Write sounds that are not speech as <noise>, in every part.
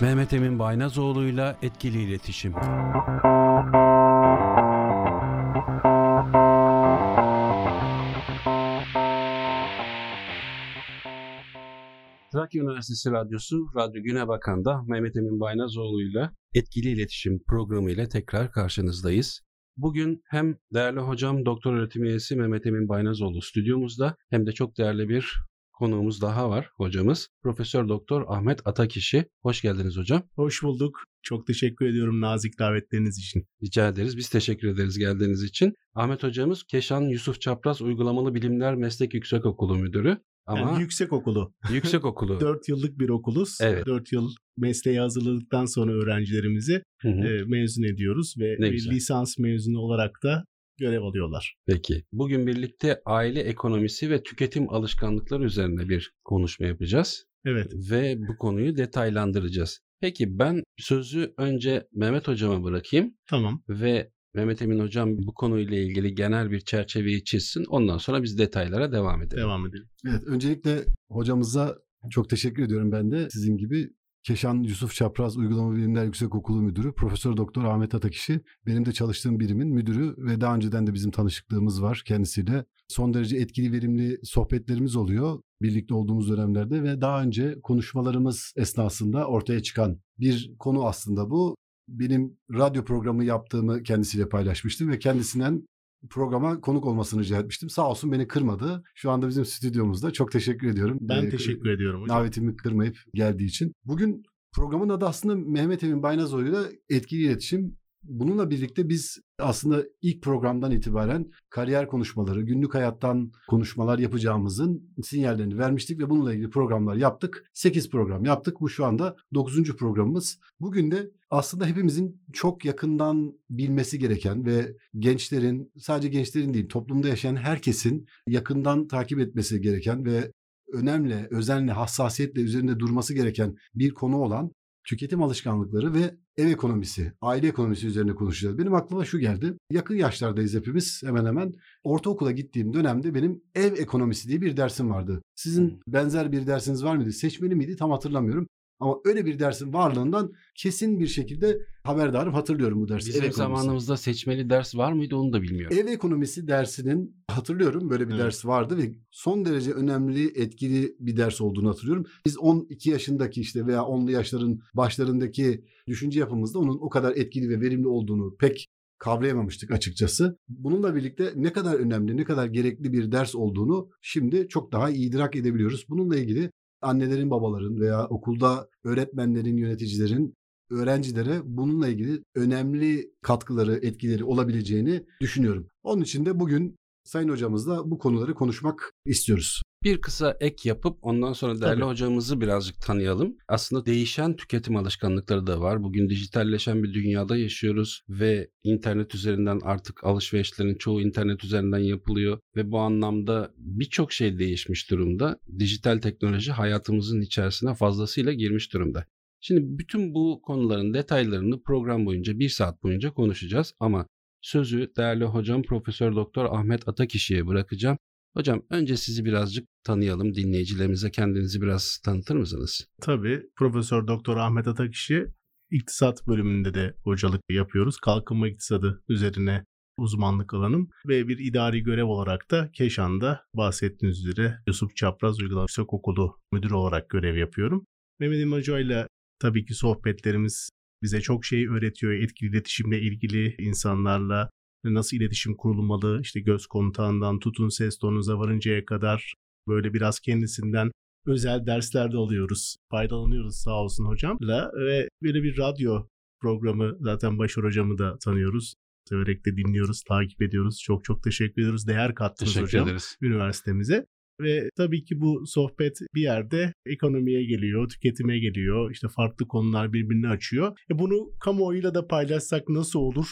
Mehmet Emin Baynazoğlu'yla etkili iletişim. Trakya Üniversitesi Radyosu, Radyo Güne Bakan'da Mehmet Emin Baynazoğlu'yla etkili iletişim programı ile tekrar karşınızdayız. Bugün hem değerli hocam doktor öğretim üyesi Mehmet Emin Baynazoğlu stüdyomuzda hem de çok değerli bir konuğumuz daha var hocamız. Profesör Doktor Ahmet Atakişi. Hoş geldiniz hocam. Hoş bulduk. Çok teşekkür ediyorum nazik davetleriniz için. Rica ederiz. Biz teşekkür ederiz geldiğiniz için. Ahmet hocamız Keşan Yusuf Çapraz Uygulamalı Bilimler Meslek Yüksekokulu Müdürü. Ama yani yüksek okulu. <laughs> Yüksek okulu. <laughs> 4 yıllık bir okuluz. Evet. 4 yıl mesleğe hazırladıktan sonra öğrencilerimizi hı hı. E, mezun ediyoruz ve ne bir güzel. lisans mezunu olarak da görev alıyorlar. Peki. Bugün birlikte aile ekonomisi ve tüketim alışkanlıkları üzerine bir konuşma yapacağız. Evet. Ve bu konuyu detaylandıracağız. Peki ben sözü önce Mehmet hocama bırakayım. Tamam. Ve Mehmet Emin hocam bu konuyla ilgili genel bir çerçeveyi çizsin. Ondan sonra biz detaylara devam edelim. Devam edelim. Evet, öncelikle hocamıza çok teşekkür ediyorum ben de. Sizin gibi Keşan Yusuf Çapraz Uygulama Bilimler Yüksekokulu Müdürü Profesör Doktor Ahmet Atakişi benim de çalıştığım birimin müdürü ve daha önceden de bizim tanışıklığımız var kendisiyle. Son derece etkili verimli sohbetlerimiz oluyor birlikte olduğumuz dönemlerde ve daha önce konuşmalarımız esnasında ortaya çıkan bir konu aslında bu. Benim radyo programı yaptığımı kendisiyle paylaşmıştım ve kendisinden programa konuk olmasını rica etmiştim. Sağ olsun beni kırmadı. Şu anda bizim stüdyomuzda. Çok teşekkür ediyorum. Ben ee, teşekkür ediyorum hocam. Davetimi kırmayıp geldiği için. Bugün programın adı aslında Mehmet Emin Baynazoğlu'yla etkili iletişim Bununla birlikte biz aslında ilk programdan itibaren kariyer konuşmaları, günlük hayattan konuşmalar yapacağımızın sinyallerini vermiştik ve bununla ilgili programlar yaptık. 8 program yaptık. Bu şu anda 9. programımız. Bugün de aslında hepimizin çok yakından bilmesi gereken ve gençlerin, sadece gençlerin değil toplumda yaşayan herkesin yakından takip etmesi gereken ve önemli, özenle, hassasiyetle üzerinde durması gereken bir konu olan tüketim alışkanlıkları ve ev ekonomisi, aile ekonomisi üzerine konuşacağız. Benim aklıma şu geldi. Yakın yaşlardayız hepimiz hemen hemen. Ortaokula gittiğim dönemde benim ev ekonomisi diye bir dersim vardı. Sizin benzer bir dersiniz var mıydı? Seçmeli miydi? Tam hatırlamıyorum. Ama öyle bir dersin varlığından kesin bir şekilde haberdarım hatırlıyorum bu dersi. Bizim ev zamanımızda seçmeli ders var mıydı onu da bilmiyorum. Ev ekonomisi dersinin hatırlıyorum böyle bir evet. ders vardı ve son derece önemli etkili bir ders olduğunu hatırlıyorum. Biz 12 yaşındaki işte veya 10'lu yaşların başlarındaki düşünce yapımızda onun o kadar etkili ve verimli olduğunu pek kavrayamamıştık açıkçası. Bununla birlikte ne kadar önemli, ne kadar gerekli bir ders olduğunu şimdi çok daha iyi idrak edebiliyoruz. Bununla ilgili annelerin, babaların veya okulda öğretmenlerin, yöneticilerin öğrencilere bununla ilgili önemli katkıları, etkileri olabileceğini düşünüyorum. Onun için de bugün Sayın hocamızla bu konuları konuşmak istiyoruz. Bir kısa ek yapıp ondan sonra değerli Tabii. hocamızı birazcık tanıyalım. Aslında değişen tüketim alışkanlıkları da var. Bugün dijitalleşen bir dünyada yaşıyoruz ve internet üzerinden artık alışverişlerin çoğu internet üzerinden yapılıyor ve bu anlamda birçok şey değişmiş durumda. Dijital teknoloji hayatımızın içerisine fazlasıyla girmiş durumda. Şimdi bütün bu konuların detaylarını program boyunca bir saat boyunca konuşacağız ama sözü değerli hocam Profesör Doktor Ahmet Atakişi'ye bırakacağım. Hocam önce sizi birazcık tanıyalım dinleyicilerimize kendinizi biraz tanıtır mısınız? Tabii Profesör Doktor Ahmet Atakişi iktisat bölümünde de hocalık yapıyoruz. Kalkınma iktisadı üzerine uzmanlık alanım ve bir idari görev olarak da Keşan'da bahsettiğiniz üzere Yusuf Çapraz Uygulama Yüksek Okulu müdürü olarak görev yapıyorum. Mehmet ile tabii ki sohbetlerimiz bize çok şey öğretiyor. Etkili iletişimle ilgili insanlarla nasıl iletişim kurulmalı, işte göz kontağından tutun ses tonunuza varıncaya kadar böyle biraz kendisinden özel dersler de alıyoruz. Faydalanıyoruz sağ olsun hocamla ve böyle bir radyo programı zaten Başar hocamı da tanıyoruz. Severek de dinliyoruz, takip ediyoruz. Çok çok teşekkür ediyoruz. Değer kattınız teşekkür hocam ederiz. üniversitemize. Ve tabii ki bu sohbet bir yerde ekonomiye geliyor, tüketime geliyor. İşte farklı konular birbirini açıyor. E bunu kamuoyuyla da paylaşsak nasıl olur?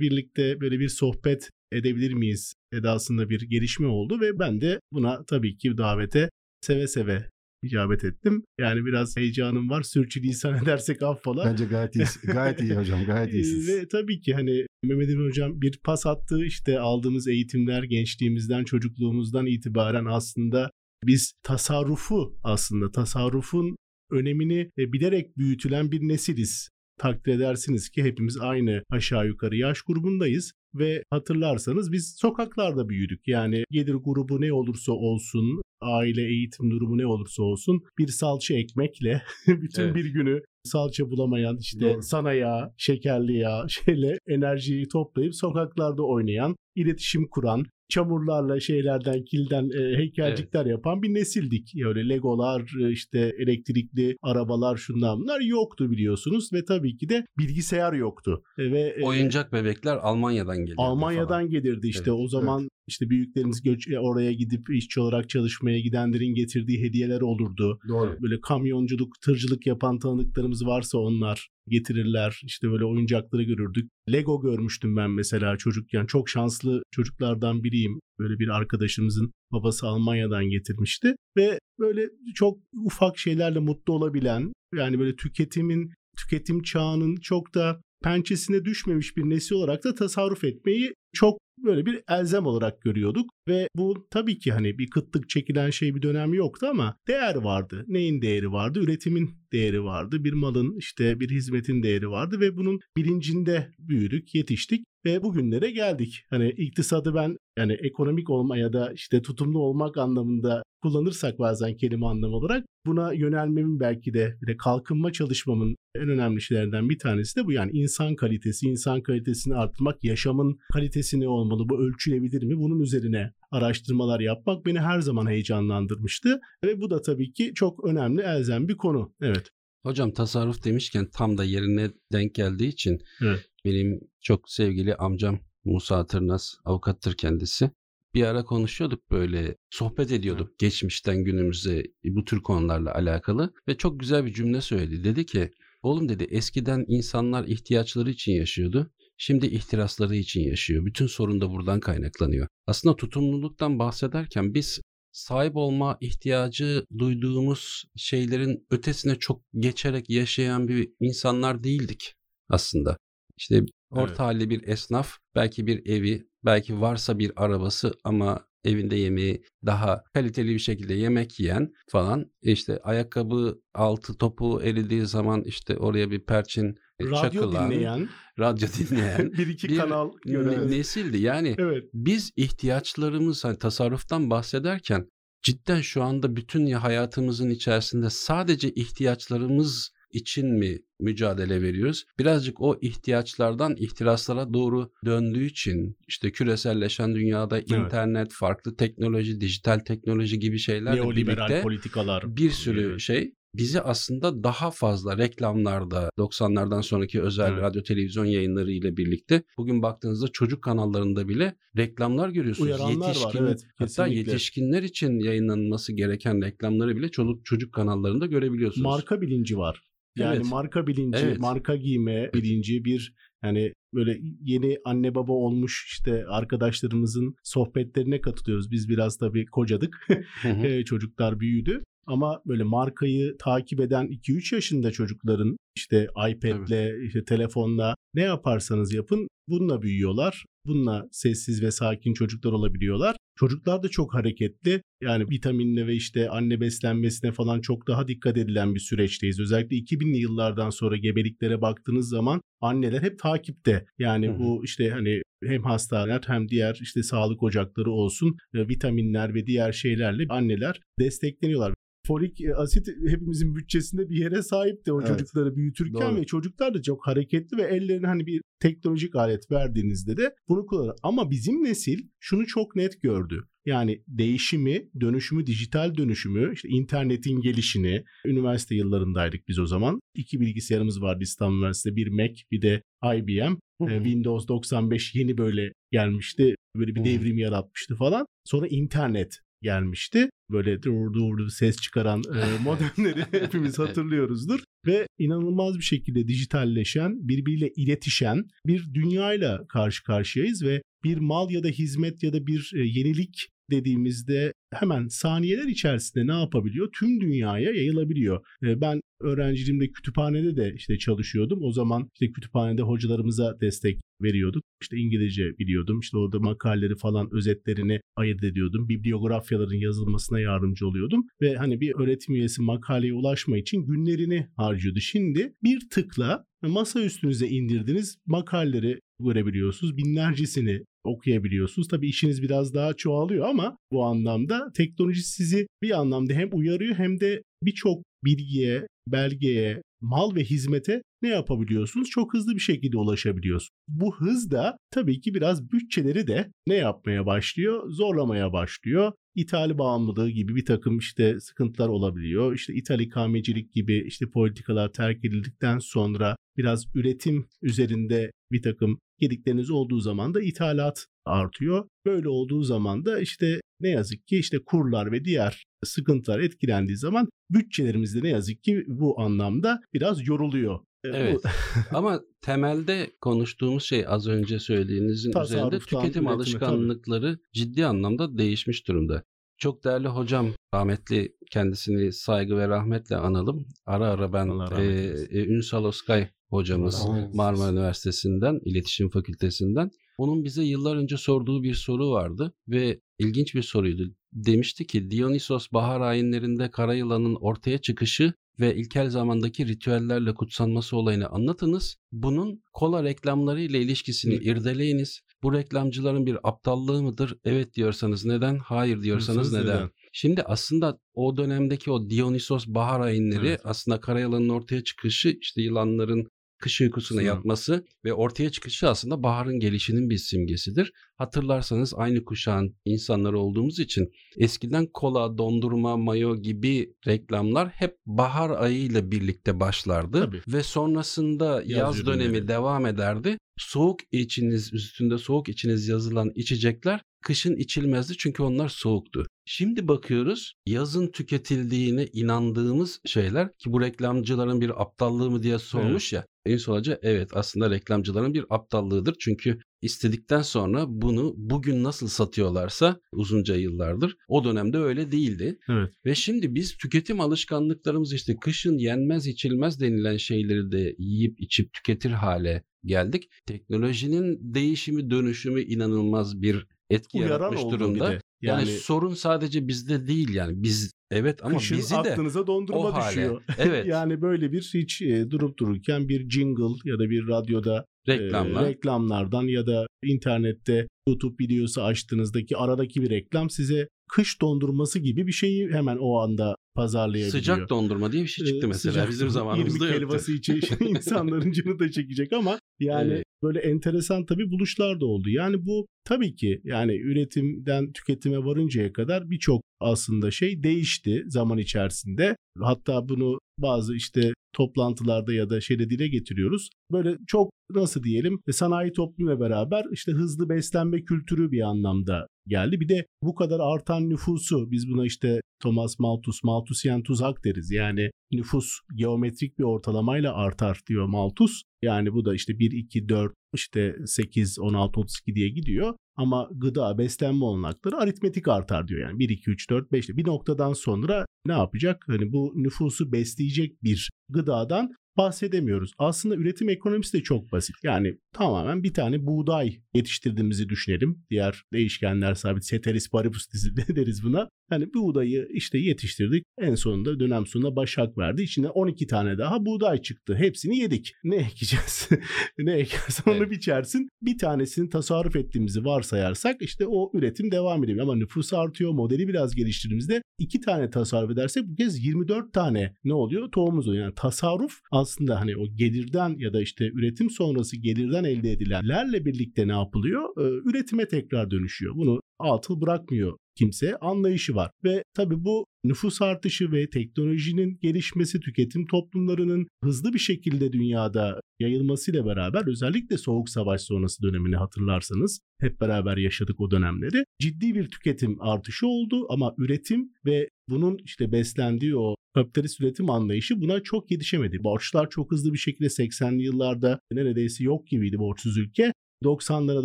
Birlikte böyle bir sohbet edebilir miyiz edasında bir gelişme oldu ve ben de buna tabii ki davete seve seve icabet ettim. Yani biraz heyecanım var. Sürçülisan <laughs> edersek affola. Bence gayet iyi, gayet iyi hocam. Gayet <laughs> iyisiniz. Ve tabii ki hani Mehmet Emin hocam bir pas attı. İşte aldığımız eğitimler gençliğimizden, çocukluğumuzdan itibaren aslında biz tasarrufu aslında tasarrufun önemini e, bilerek büyütülen bir nesiliz takdir edersiniz ki hepimiz aynı aşağı yukarı yaş grubundayız ve hatırlarsanız biz sokaklarda büyüdük. Yani gelir grubu ne olursa olsun, aile eğitim durumu ne olursa olsun bir salça ekmekle <laughs> bütün evet. bir günü salça bulamayan işte Doğru. sana yağ, şekerli yağ <laughs> şeyle enerjiyi toplayıp sokaklarda oynayan, iletişim kuran, çamurlarla şeylerden kilden e, heykelcikler evet. yapan bir nesildik. Öyle legolar e, işte elektrikli arabalar şunlar bunlar yoktu biliyorsunuz ve tabii ki de bilgisayar yoktu. E, ve e, oyuncak bebekler Almanya'dan gelirdi. Almanya'dan falan. gelirdi işte evet. o zaman evet. İşte büyüklerimiz göç e, oraya gidip işçi olarak çalışmaya gidenlerin getirdiği hediyeler olurdu. Doğru. Böyle kamyonculuk, tırcılık yapan tanıdıklarımız varsa onlar getirirler. İşte böyle oyuncakları görürdük. Lego görmüştüm ben mesela çocukken. Çok şanslı çocuklardan biriyim. Böyle bir arkadaşımızın babası Almanya'dan getirmişti. Ve böyle çok ufak şeylerle mutlu olabilen yani böyle tüketimin tüketim çağının çok da pençesine düşmemiş bir nesil olarak da tasarruf etmeyi çok böyle bir elzem olarak görüyorduk ve bu tabii ki hani bir kıtlık çekilen şey bir dönem yoktu ama değer vardı. Neyin değeri vardı? Üretimin değeri vardı. Bir malın işte bir hizmetin değeri vardı ve bunun bilincinde büyüdük, yetiştik ve bugünlere geldik. Hani iktisadı ben yani ekonomik olma ya da işte tutumlu olmak anlamında kullanırsak bazen kelime anlamı olarak buna yönelmemin belki de bir de kalkınma çalışmamın en önemli şeylerden bir tanesi de bu yani insan kalitesi, insan kalitesini arttırmak, yaşamın kalitesi ne olmalı, bu ölçülebilir mi? Bunun üzerine araştırmalar yapmak beni her zaman heyecanlandırmıştı ve bu da tabii ki çok önemli elzem bir konu. Evet. Hocam tasarruf demişken tam da yerine denk geldiği için evet. benim çok sevgili amcam Musa Tırnaz avukattır kendisi. Bir ara konuşuyorduk böyle sohbet ediyorduk evet. geçmişten günümüze bu tür konularla alakalı ve çok güzel bir cümle söyledi. Dedi ki oğlum dedi eskiden insanlar ihtiyaçları için yaşıyordu. Şimdi ihtirasları için yaşıyor. Bütün sorun da buradan kaynaklanıyor. Aslında tutumluluktan bahsederken biz sahip olma ihtiyacı duyduğumuz şeylerin ötesine çok geçerek yaşayan bir insanlar değildik aslında. İşte orta evet. halli bir esnaf, belki bir evi, belki varsa bir arabası ama evinde yemeği daha kaliteli bir şekilde yemek yiyen falan işte ayakkabı altı topu eridiği zaman işte oraya bir perçin e, radyo çakılan, dinleyen, radyo dinleyen <laughs> bir iki bir kanal gören. nesildi. Yani evet. biz ihtiyaçlarımız hani tasarruftan bahsederken cidden şu anda bütün ya hayatımızın içerisinde sadece ihtiyaçlarımız için mi mücadele veriyoruz? Birazcık o ihtiyaçlardan ihtiraslara doğru döndüğü için işte küreselleşen dünyada evet. internet, farklı teknoloji, dijital teknoloji gibi şeylerle birlikte politikalar bir sürü şey bizi aslında daha fazla reklamlarda 90'lardan sonraki özel evet. radyo televizyon yayınları ile birlikte bugün baktığınızda çocuk kanallarında bile reklamlar görüyorsunuz. Uyaranlar Yetişkin, var evet. Hatta yetişkinler için yayınlanması gereken reklamları bile çocuk çocuk kanallarında görebiliyorsunuz. Marka bilinci var. Yani evet. marka bilinci, evet. marka giyme bilinci bir yani böyle yeni anne baba olmuş işte arkadaşlarımızın sohbetlerine katılıyoruz. Biz biraz tabii kocadık. <laughs> Çocuklar büyüdü. Ama böyle markayı takip eden 2-3 yaşında çocukların işte iPad'le, evet. işte telefonla ne yaparsanız yapın bununla büyüyorlar. Bununla sessiz ve sakin çocuklar olabiliyorlar. Çocuklar da çok hareketli. Yani vitaminle ve işte anne beslenmesine falan çok daha dikkat edilen bir süreçteyiz. Özellikle 2000'li yıllardan sonra gebeliklere baktığınız zaman anneler hep takipte. Yani Hı-hı. bu işte hani hem hastaneler hem diğer işte sağlık ocakları olsun e, vitaminler ve diğer şeylerle anneler destekleniyorlar folik e, asit hepimizin bütçesinde bir yere sahipti o evet. çocukları büyütürken Doğru. ve çocuklar da çok hareketli ve ellerine hani bir teknolojik alet verdiğinizde de bunu kullanır. Ama bizim nesil şunu çok net gördü. Yani değişimi, dönüşümü, dijital dönüşümü, işte internetin gelişini, üniversite yıllarındaydık biz o zaman. İki bilgisayarımız vardı İstanbul Üniversitesi'nde. Bir Mac, bir de IBM. Hı-hı. Windows 95 yeni böyle gelmişti. Böyle bir Hı-hı. devrim yaratmıştı falan. Sonra internet gelmişti. Böyle dur dur ses çıkaran e, <laughs> modemleri hepimiz hatırlıyoruzdur. Ve inanılmaz bir şekilde dijitalleşen, birbiriyle iletişen bir dünyayla karşı karşıyayız ve bir mal ya da hizmet ya da bir e, yenilik dediğimizde hemen saniyeler içerisinde ne yapabiliyor? Tüm dünyaya yayılabiliyor. E, ben öğrenciliğimde kütüphanede de işte çalışıyordum. O zaman işte kütüphanede hocalarımıza destek veriyorduk. İşte İngilizce biliyordum. İşte orada makaleleri falan özetlerini ayırt ediyordum. Bibliografyaların yazılmasına yardımcı oluyordum ve hani bir öğretim üyesi makaleye ulaşma için günlerini harcıyordu. Şimdi bir tıkla masa üstünüze indirdiniz makaleleri görebiliyorsunuz. Binlercesini okuyabiliyorsunuz. Tabii işiniz biraz daha çoğalıyor ama bu anlamda teknoloji sizi bir anlamda hem uyarıyor hem de birçok bilgiye, belgeye, mal ve hizmete ne yapabiliyorsunuz? Çok hızlı bir şekilde ulaşabiliyorsunuz. Bu hız da tabii ki biraz bütçeleri de ne yapmaya başlıyor? Zorlamaya başlıyor. İthal bağımlılığı gibi bir takım işte sıkıntılar olabiliyor. İşte ithal ikamecilik gibi işte politikalar terk edildikten sonra biraz üretim üzerinde bir takım gedikleriniz olduğu zaman da ithalat artıyor. Böyle olduğu zaman da işte ne yazık ki işte kurlar ve diğer sıkıntılar etkilendiği zaman bütçelerimiz de ne yazık ki bu anlamda biraz yoruluyor. Evet. <laughs> Ama temelde konuştuğumuz şey az önce söylediğinizin üzerinde tüketim üretimi, alışkanlıkları tabii. ciddi anlamda değişmiş durumda. Çok değerli hocam rahmetli kendisini saygı ve rahmetle analım. Ara ara ben e, e, Ünsal Oskay hocamız Marmara Üniversitesi'nden, İletişim Fakültesinden. Onun bize yıllar önce sorduğu bir soru vardı ve ilginç bir soruydu. Demişti ki Dionysos bahar ayinlerinde kara yılanın ortaya çıkışı ve ilkel zamandaki ritüellerle kutsanması olayını anlatınız. Bunun kola reklamları ile ilişkisini irdeleyiniz. Bu reklamcıların bir aptallığı mıdır? Evet diyorsanız neden? Hayır diyorsanız neden? neden? Şimdi aslında o dönemdeki o Dionysos bahar ayinleri evet. aslında karayalanın ortaya çıkışı işte yılanların kış uykusuna yatması ve ortaya çıkışı aslında baharın gelişinin bir simgesidir. Hatırlarsanız aynı kuşağın insanları olduğumuz için eskiden kola, dondurma, mayo gibi reklamlar hep bahar ayıyla birlikte başlardı Tabii. ve sonrasında yaz, yaz dönemi devam ederdi. Soğuk içiniz üstünde soğuk içiniz yazılan içecekler kışın içilmezdi çünkü onlar soğuktu. Şimdi bakıyoruz yazın tüketildiğine inandığımız şeyler ki bu reklamcıların bir aptallığı mı diye sormuş evet. ya. Enis Hoca evet aslında reklamcıların bir aptallığıdır. Çünkü istedikten sonra bunu bugün nasıl satıyorlarsa uzunca yıllardır o dönemde öyle değildi. Evet. Ve şimdi biz tüketim alışkanlıklarımız işte kışın yenmez içilmez denilen şeyleri de yiyip içip tüketir hale geldik. Teknolojinin değişimi dönüşümü inanılmaz bir etki Uyaran yaratmış durumda. Yani, yani sorun sadece bizde değil yani biz evet ama Kışın bizi de aklınıza dondurma o düşüyor. <laughs> <laughs> Evet. yani böyle bir hiç e, durup dururken bir jingle ya da bir radyoda Reklamlar. E, reklamlardan ya da internette YouTube videosu açtığınızdaki aradaki bir reklam size kış dondurması gibi bir şeyi hemen o anda pazarlayabiliyor. Sıcak dondurma diye bir şey çıktı mesela Sıcak, bizim <laughs> zamanımızda yoktu. helvası için insanların canı da çekecek ama yani evet. Böyle enteresan tabii buluşlar da oldu. Yani bu tabii ki yani üretimden tüketime varıncaya kadar birçok aslında şey değişti zaman içerisinde. Hatta bunu bazı işte toplantılarda ya da şeyde dile getiriyoruz. Böyle çok nasıl diyelim sanayi toplumuyla beraber işte hızlı beslenme kültürü bir anlamda geldi. Bir de bu kadar artan nüfusu biz buna işte Thomas Malthus, Malthusian tuzak deriz. Yani nüfus geometrik bir ortalamayla artar diyor Malthus. Yani bu da işte 1, 2, 4, işte 8, 16, 32 diye gidiyor. Ama gıda, beslenme olanakları aritmetik artar diyor. Yani 1, 2, 3, 4, 5 bir noktadan sonra ne yapacak? Hani bu nüfusu besleyecek bir gıdadan bahsedemiyoruz. Aslında üretim ekonomisi de çok basit. Yani tamamen bir tane buğday yetiştirdiğimizi düşünelim. Diğer değişkenler sabit. Ceteris paribus <laughs> deriz buna. Hani buğdayı işte yetiştirdik. En sonunda dönem sonunda başak verdi. İçinde 12 tane daha buğday çıktı. Hepsini yedik. Ne ekeceğiz? <laughs> ne ekersen onu biçersin. Bir tanesini tasarruf ettiğimizi varsayarsak işte o üretim devam ediyor. Ama nüfus artıyor. Modeli biraz geliştirdiğimizde iki tane tasarruf edersek bu kez 24 tane ne oluyor? Tohumumuz oluyor. Yani tasarruf aslında hani o gelirden ya da işte üretim sonrası gelirden elde edilenlerle birlikte ne yapılıyor? Ee, üretime tekrar dönüşüyor. Bunu atıl bırakmıyor kimse anlayışı var. Ve tabii bu nüfus artışı ve teknolojinin gelişmesi tüketim toplumlarının hızlı bir şekilde dünyada yayılmasıyla beraber özellikle Soğuk Savaş sonrası dönemini hatırlarsanız hep beraber yaşadık o dönemleri. Ciddi bir tüketim artışı oldu ama üretim ve bunun işte beslendiği o kapitalist üretim anlayışı buna çok yetişemedi. Borçlar çok hızlı bir şekilde 80'li yıllarda neredeyse yok gibiydi borçsuz ülke. 90'lara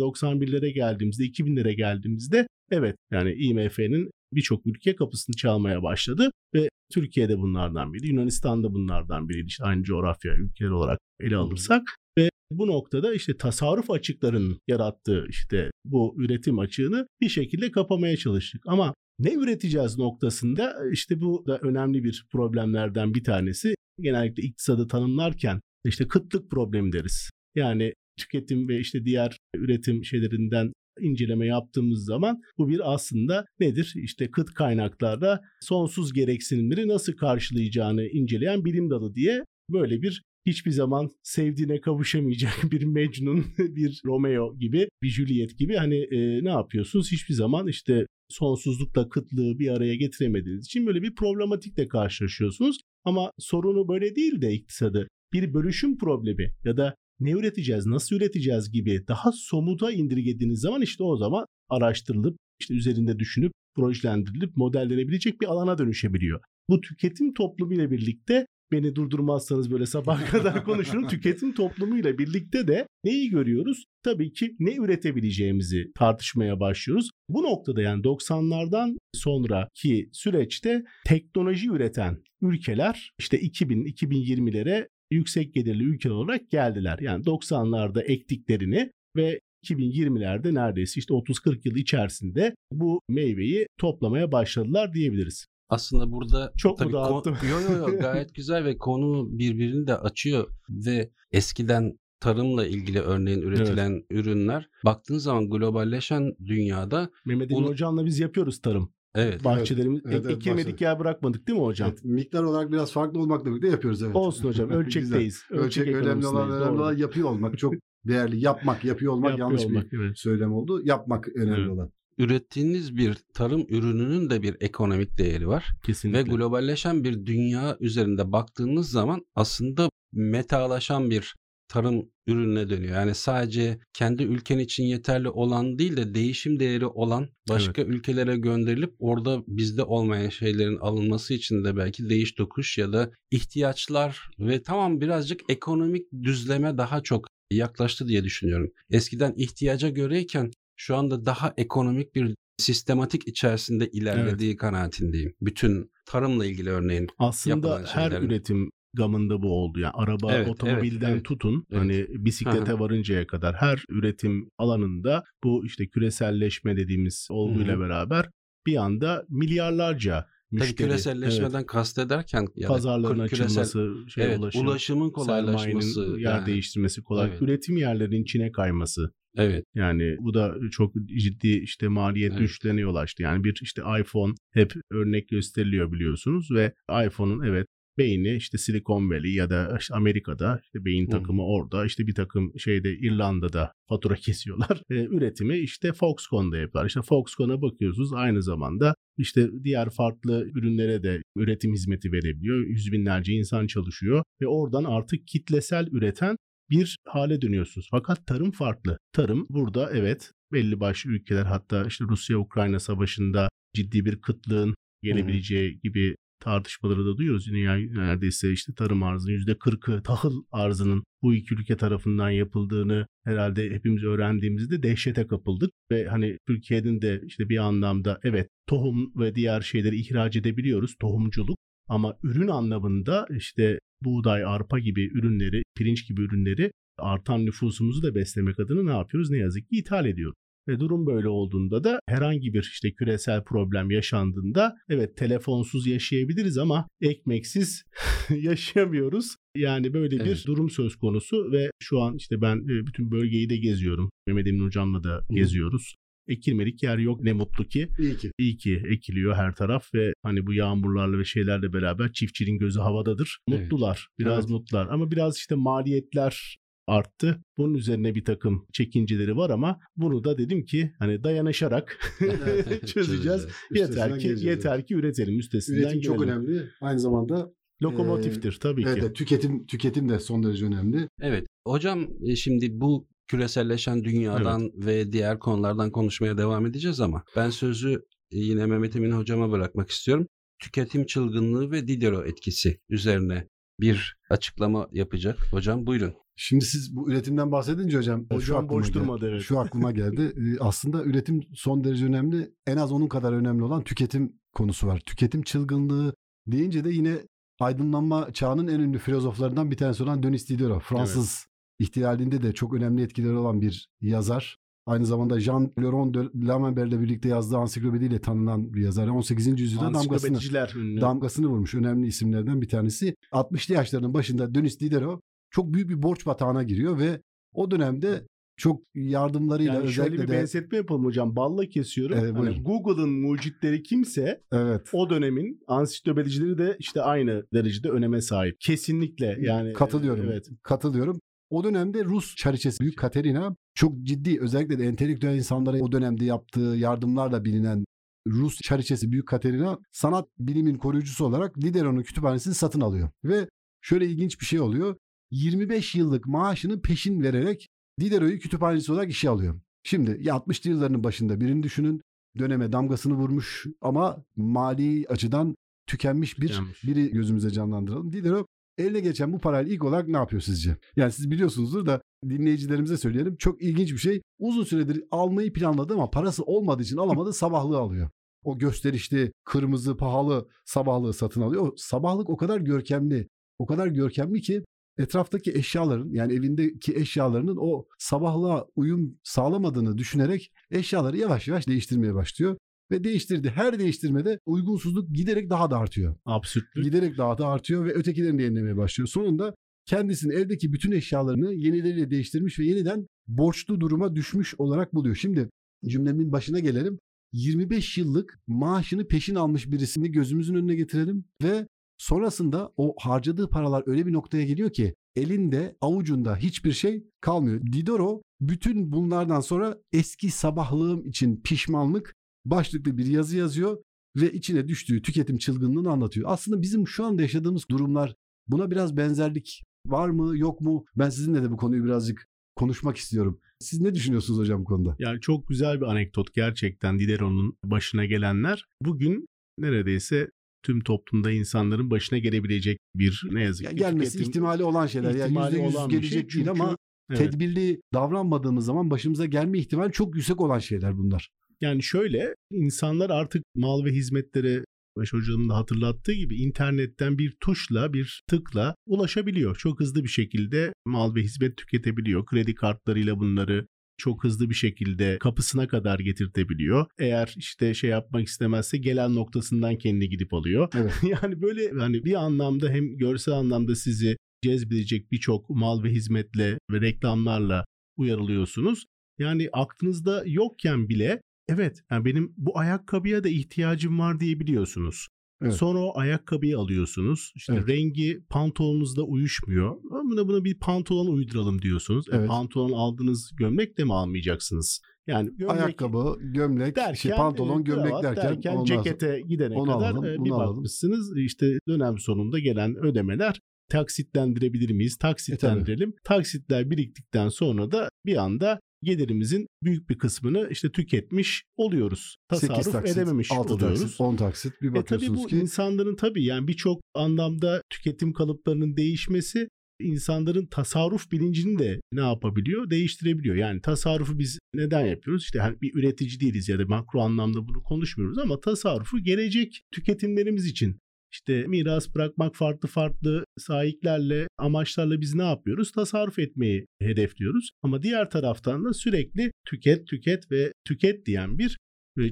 91'lere geldiğimizde 2000'lere geldiğimizde evet yani IMF'nin birçok ülke kapısını çalmaya başladı ve Türkiye'de bunlardan biri, Yunanistan'da bunlardan biri işte aynı coğrafya ülkeler olarak ele alırsak ve bu noktada işte tasarruf açıklarının yarattığı işte bu üretim açığını bir şekilde kapamaya çalıştık. Ama ne üreteceğiz noktasında işte bu da önemli bir problemlerden bir tanesi. Genellikle iktisadı tanımlarken işte kıtlık problemi deriz. Yani tüketim ve işte diğer üretim şeylerinden inceleme yaptığımız zaman bu bir aslında nedir? İşte kıt kaynaklarda sonsuz gereksinimleri nasıl karşılayacağını inceleyen bilim dalı diye böyle bir hiçbir zaman sevdiğine kavuşamayacak <laughs> bir Mecnun, <laughs> bir Romeo gibi, bir Juliet gibi hani e, ne yapıyorsunuz? Hiçbir zaman işte sonsuzlukla kıtlığı bir araya getiremediğiniz için böyle bir problematikle karşılaşıyorsunuz. Ama sorunu böyle değil de iktisadı bir bölüşüm problemi ya da ne üreteceğiz, nasıl üreteceğiz gibi daha somuta indirgediğiniz zaman işte o zaman araştırılıp işte üzerinde düşünüp projelendirilip modellenebilecek bir alana dönüşebiliyor. Bu tüketim toplumu ile birlikte beni durdurmazsanız böyle sabah <laughs> kadar konuşurum. Tüketim toplumuyla birlikte de neyi görüyoruz? Tabii ki ne üretebileceğimizi tartışmaya başlıyoruz. Bu noktada yani 90'lardan sonraki süreçte teknoloji üreten ülkeler işte 2000-2020'lere yüksek gelirli ülke olarak geldiler. Yani 90'larda ektiklerini ve 2020'lerde neredeyse işte 30-40 yıl içerisinde bu meyveyi toplamaya başladılar diyebiliriz. Aslında burada çok mu dağıttım? <laughs> Yo yo yo gayet güzel ve konu birbirini de açıyor ve eskiden tarımla ilgili örneğin üretilen evet. ürünler baktığın zaman globalleşen dünyada Mehmet Emin Hocam'la biz yapıyoruz tarım. Evet. Bahçelerimiz evet, evet, ekilmedik bahçe. yer bırakmadık değil mi hocam? Evet, miktar olarak biraz farklı olmakla birlikte yapıyoruz evet. Olsun hocam <laughs> ölçekteyiz. Ölçek, Ölçek önemli olan önemli olan yapıyor olmak çok <laughs> değerli. Yapmak, yapıyor olmak yapıyor yanlış olmak, bir evet. söylem oldu. Yapmak önemli evet. olan ürettiğiniz bir tarım ürününün de bir ekonomik değeri var. Kesinlikle. Ve globalleşen bir dünya üzerinde baktığınız zaman aslında metalaşan bir tarım ürününe dönüyor. Yani sadece kendi ülken için yeterli olan değil de değişim değeri olan başka evet. ülkelere gönderilip orada bizde olmayan şeylerin alınması için de belki değiş tokuş ya da ihtiyaçlar ve tamam birazcık ekonomik düzleme daha çok yaklaştı diye düşünüyorum. Eskiden ihtiyaca göreyken şu anda daha ekonomik bir sistematik içerisinde ilerlediği evet. kanaatindeyim. Bütün tarımla ilgili örneğin Aslında her üretim gamında bu oldu. Yani araba, evet, otomobilden evet, tutun evet. hani bisiklete Aha. varıncaya kadar her üretim alanında bu işte küreselleşme dediğimiz olguyla Hı-hı. beraber bir anda milyarlarca müşteri. Tabii küreselleşmeden evet. kastederken yani pazarların açılması, şey evet, ulaşım, ulaşımın kolaylaşması, yer yani. değiştirmesi kolay, evet. üretim yerlerinin içine kayması. Evet. Yani bu da çok ciddi işte maliyet evet. düşüşlerine yol açtı. Yani bir işte iPhone hep örnek gösteriliyor biliyorsunuz ve iPhone'un evet beyni işte Silicon Valley ya da işte Amerika'da işte beyin takımı hmm. orada işte bir takım şeyde İrlanda'da fatura <laughs> kesiyorlar. E, üretimi işte Foxconn'da yapıyorlar. İşte Foxconn'a bakıyorsunuz aynı zamanda işte diğer farklı ürünlere de üretim hizmeti verebiliyor. Yüz binlerce insan çalışıyor ve oradan artık kitlesel üreten bir hale dönüyorsunuz. Fakat tarım farklı. Tarım burada evet belli başlı ülkeler hatta işte Rusya-Ukrayna savaşında ciddi bir kıtlığın gelebileceği hmm. gibi tartışmaları da duyuyoruz. Dünya neredeyse işte tarım arzının %40'ı tahıl arzının bu iki ülke tarafından yapıldığını herhalde hepimiz öğrendiğimizde dehşete kapıldık ve hani Türkiye'nin de işte bir anlamda evet tohum ve diğer şeyleri ihraç edebiliyoruz tohumculuk ama ürün anlamında işte buğday, arpa gibi ürünleri, pirinç gibi ürünleri artan nüfusumuzu da beslemek adına ne yapıyoruz? Ne yazık ki ithal ediyoruz. Ve durum böyle olduğunda da herhangi bir işte küresel problem yaşandığında evet telefonsuz yaşayabiliriz ama ekmeksiz <laughs> yaşayamıyoruz. Yani böyle evet. bir durum söz konusu ve şu an işte ben e, bütün bölgeyi de geziyorum. Mehmet Emin Hocam'la da Hı. geziyoruz ekilmedik yer yok ne mutlu ki. İyi ki. İyi ki ekiliyor her taraf ve hani bu yağmurlarla ve şeylerle beraber çiftçinin gözü havadadır. Mutlular. Evet. Biraz evet. mutlular ama biraz işte maliyetler arttı. Bunun üzerine bir takım çekinceleri var ama bunu da dedim ki hani dayanışarak <laughs> çözeceğiz. yeter ki yeter ki üretelim üstesinden Üretim gelelim. çok önemli. Aynı zamanda lokomotiftir e, tabii evet, ki. Evet, tüketim tüketim de son derece önemli. Evet. Hocam e, şimdi bu küreselleşen dünyadan evet. ve diğer konulardan konuşmaya devam edeceğiz ama ben sözü e, yine Mehmet Emin hocama bırakmak istiyorum. Tüketim çılgınlığı ve Diderot etkisi üzerine bir açıklama yapacak. Hocam buyurun. Şimdi siz bu üretimden bahsedince hocam, hocam şu boş durmadı evet. Şu aklıma geldi. <laughs> Ee, aslında üretim son derece önemli. En az onun kadar önemli olan tüketim konusu var. Tüketim çılgınlığı deyince de yine aydınlanma çağının en ünlü filozoflarından bir tanesi olan Denis Diderot. Fransız ihtilalinde de çok önemli etkileri olan bir yazar. Aynı zamanda Jean Laurent de Lamembert'le birlikte yazdığı ansiklopediyle tanınan bir yazar. 18. yüzyılda damgasını, Ansiklopediciler ünlü. damgasını vurmuş önemli isimlerden bir tanesi. 60'lı yaşlarının başında Denis Diderot çok büyük bir borç batağına giriyor ve o dönemde çok yardımlarıyla yani şöyle özellikle bir de benzetme yapalım hocam. Balla kesiyorum. Evet, Hani. Google'ın mucitleri kimse evet o dönemin ansiklopedicileri de işte aynı derecede öneme sahip. Kesinlikle yani. Katılıyorum. Evet. Katılıyorum. O dönemde Rus çariçesi Büyük Katerina çok ciddi özellikle de entelektüel insanlara o dönemde yaptığı yardımlarla bilinen Rus çariçesi Büyük Katerina sanat bilimin koruyucusu olarak Diderot'un kütüphanesini satın alıyor. Ve şöyle ilginç bir şey oluyor. 25 yıllık maaşını peşin vererek Diderot'u kütüphanesi olarak işe alıyor. Şimdi ya 60'lı yıllarının başında birini düşünün. Döneme damgasını vurmuş ama mali açıdan tükenmiş bir Tükenmiş. biri gözümüze canlandıralım. Diderot eline geçen bu parayla ilk olarak ne yapıyor sizce? Yani siz biliyorsunuzdur da dinleyicilerimize söyleyelim. Çok ilginç bir şey. Uzun süredir almayı planladı ama parası olmadığı için alamadı sabahlığı alıyor. O gösterişli, kırmızı, pahalı sabahlığı satın alıyor. O sabahlık o kadar görkemli, o kadar görkemli ki etraftaki eşyaların yani evindeki eşyalarının o sabahlığa uyum sağlamadığını düşünerek eşyaları yavaş yavaş değiştirmeye başlıyor. Ve değiştirdi. Her değiştirmede uygunsuzluk giderek daha da artıyor Absürtlük. giderek daha da artıyor ve ötekilerini yenilemeye başlıyor. Sonunda kendisinin evdeki bütün eşyalarını yenileriyle değiştirmiş ve yeniden borçlu duruma düşmüş olarak buluyor. Şimdi cümlemin başına gelelim. 25 yıllık maaşını peşin almış birisini gözümüzün önüne getirelim ve sonrasında o harcadığı paralar öyle bir noktaya geliyor ki elinde avucunda hiçbir şey kalmıyor. Diderot bütün bunlardan sonra eski sabahlığım için pişmanlık başlıklı bir yazı yazıyor ve içine düştüğü tüketim çılgınlığını anlatıyor. Aslında bizim şu anda yaşadığımız durumlar buna biraz benzerlik var mı yok mu? Ben sizinle de bu konuyu birazcık konuşmak istiyorum. Siz ne düşünüyorsunuz hocam bu konuda? Yani çok güzel bir anekdot gerçekten Diderot'un başına gelenler. Bugün neredeyse tüm toplumda insanların başına gelebilecek bir ne yazık Ya ki gelmesi tüketim ihtimali olan şeyler. ihtimali yani %100 olan bir gelecek şey. değil ama evet. tedbirli davranmadığımız zaman başımıza gelme ihtimali çok yüksek olan şeyler bunlar. Yani şöyle insanlar artık mal ve hizmetlere Baş hocamın da hatırlattığı gibi internetten bir tuşla bir tıkla ulaşabiliyor. Çok hızlı bir şekilde mal ve hizmet tüketebiliyor. Kredi kartlarıyla bunları çok hızlı bir şekilde kapısına kadar getirtebiliyor. Eğer işte şey yapmak istemezse gelen noktasından kendi gidip alıyor. Evet. <laughs> yani böyle hani bir anlamda hem görsel anlamda sizi cezbedecek birçok mal ve hizmetle ve reklamlarla uyarılıyorsunuz. Yani aklınızda yokken bile evet yani benim bu ayakkabıya da ihtiyacım var diyebiliyorsunuz. Evet. Sonra o ayakkabıyı alıyorsunuz. İşte Evet. rengi pantolonunuzda uyuşmuyor. Buna buna bir pantolon uyduralım diyorsunuz. E, Evet. pantolon aldığınız gömlek de mi almayacaksınız? Yani gömlek Ayakkabı, gömlek, derken, şey, pantolon, e, gömlek derken, ondan sonra- cekete gidene onu kadar alalım, e, bir alalım. bakmışsınız işte dönem sonunda gelen ödemeler taksitlendirebilir miyiz? E, Taksitlendirelim. Taksitler biriktikten sonra da bir anda gelirimizin büyük bir kısmını işte tüketmiş oluyoruz. 8 Tasarruf taksit, edememiş 6 oluyoruz. taksit, 10 taksit bir E tabii bakıyorsunuz bu ki insanların tabii yani birçok anlamda tüketim kalıplarının değişmesi insanların tasarruf bilincini de ne yapabiliyor? Değiştirebiliyor. Yani tasarrufu biz neden yapıyoruz? İşte hani bir üretici değiliz ya da makro anlamda bunu konuşmuyoruz ama tasarrufu gelecek tüketimlerimiz için işte miras bırakmak farklı farklı sahiplerle amaçlarla biz ne yapıyoruz? Tasarruf etmeyi hedefliyoruz. Ama diğer taraftan da sürekli tüket tüket ve tüket diyen bir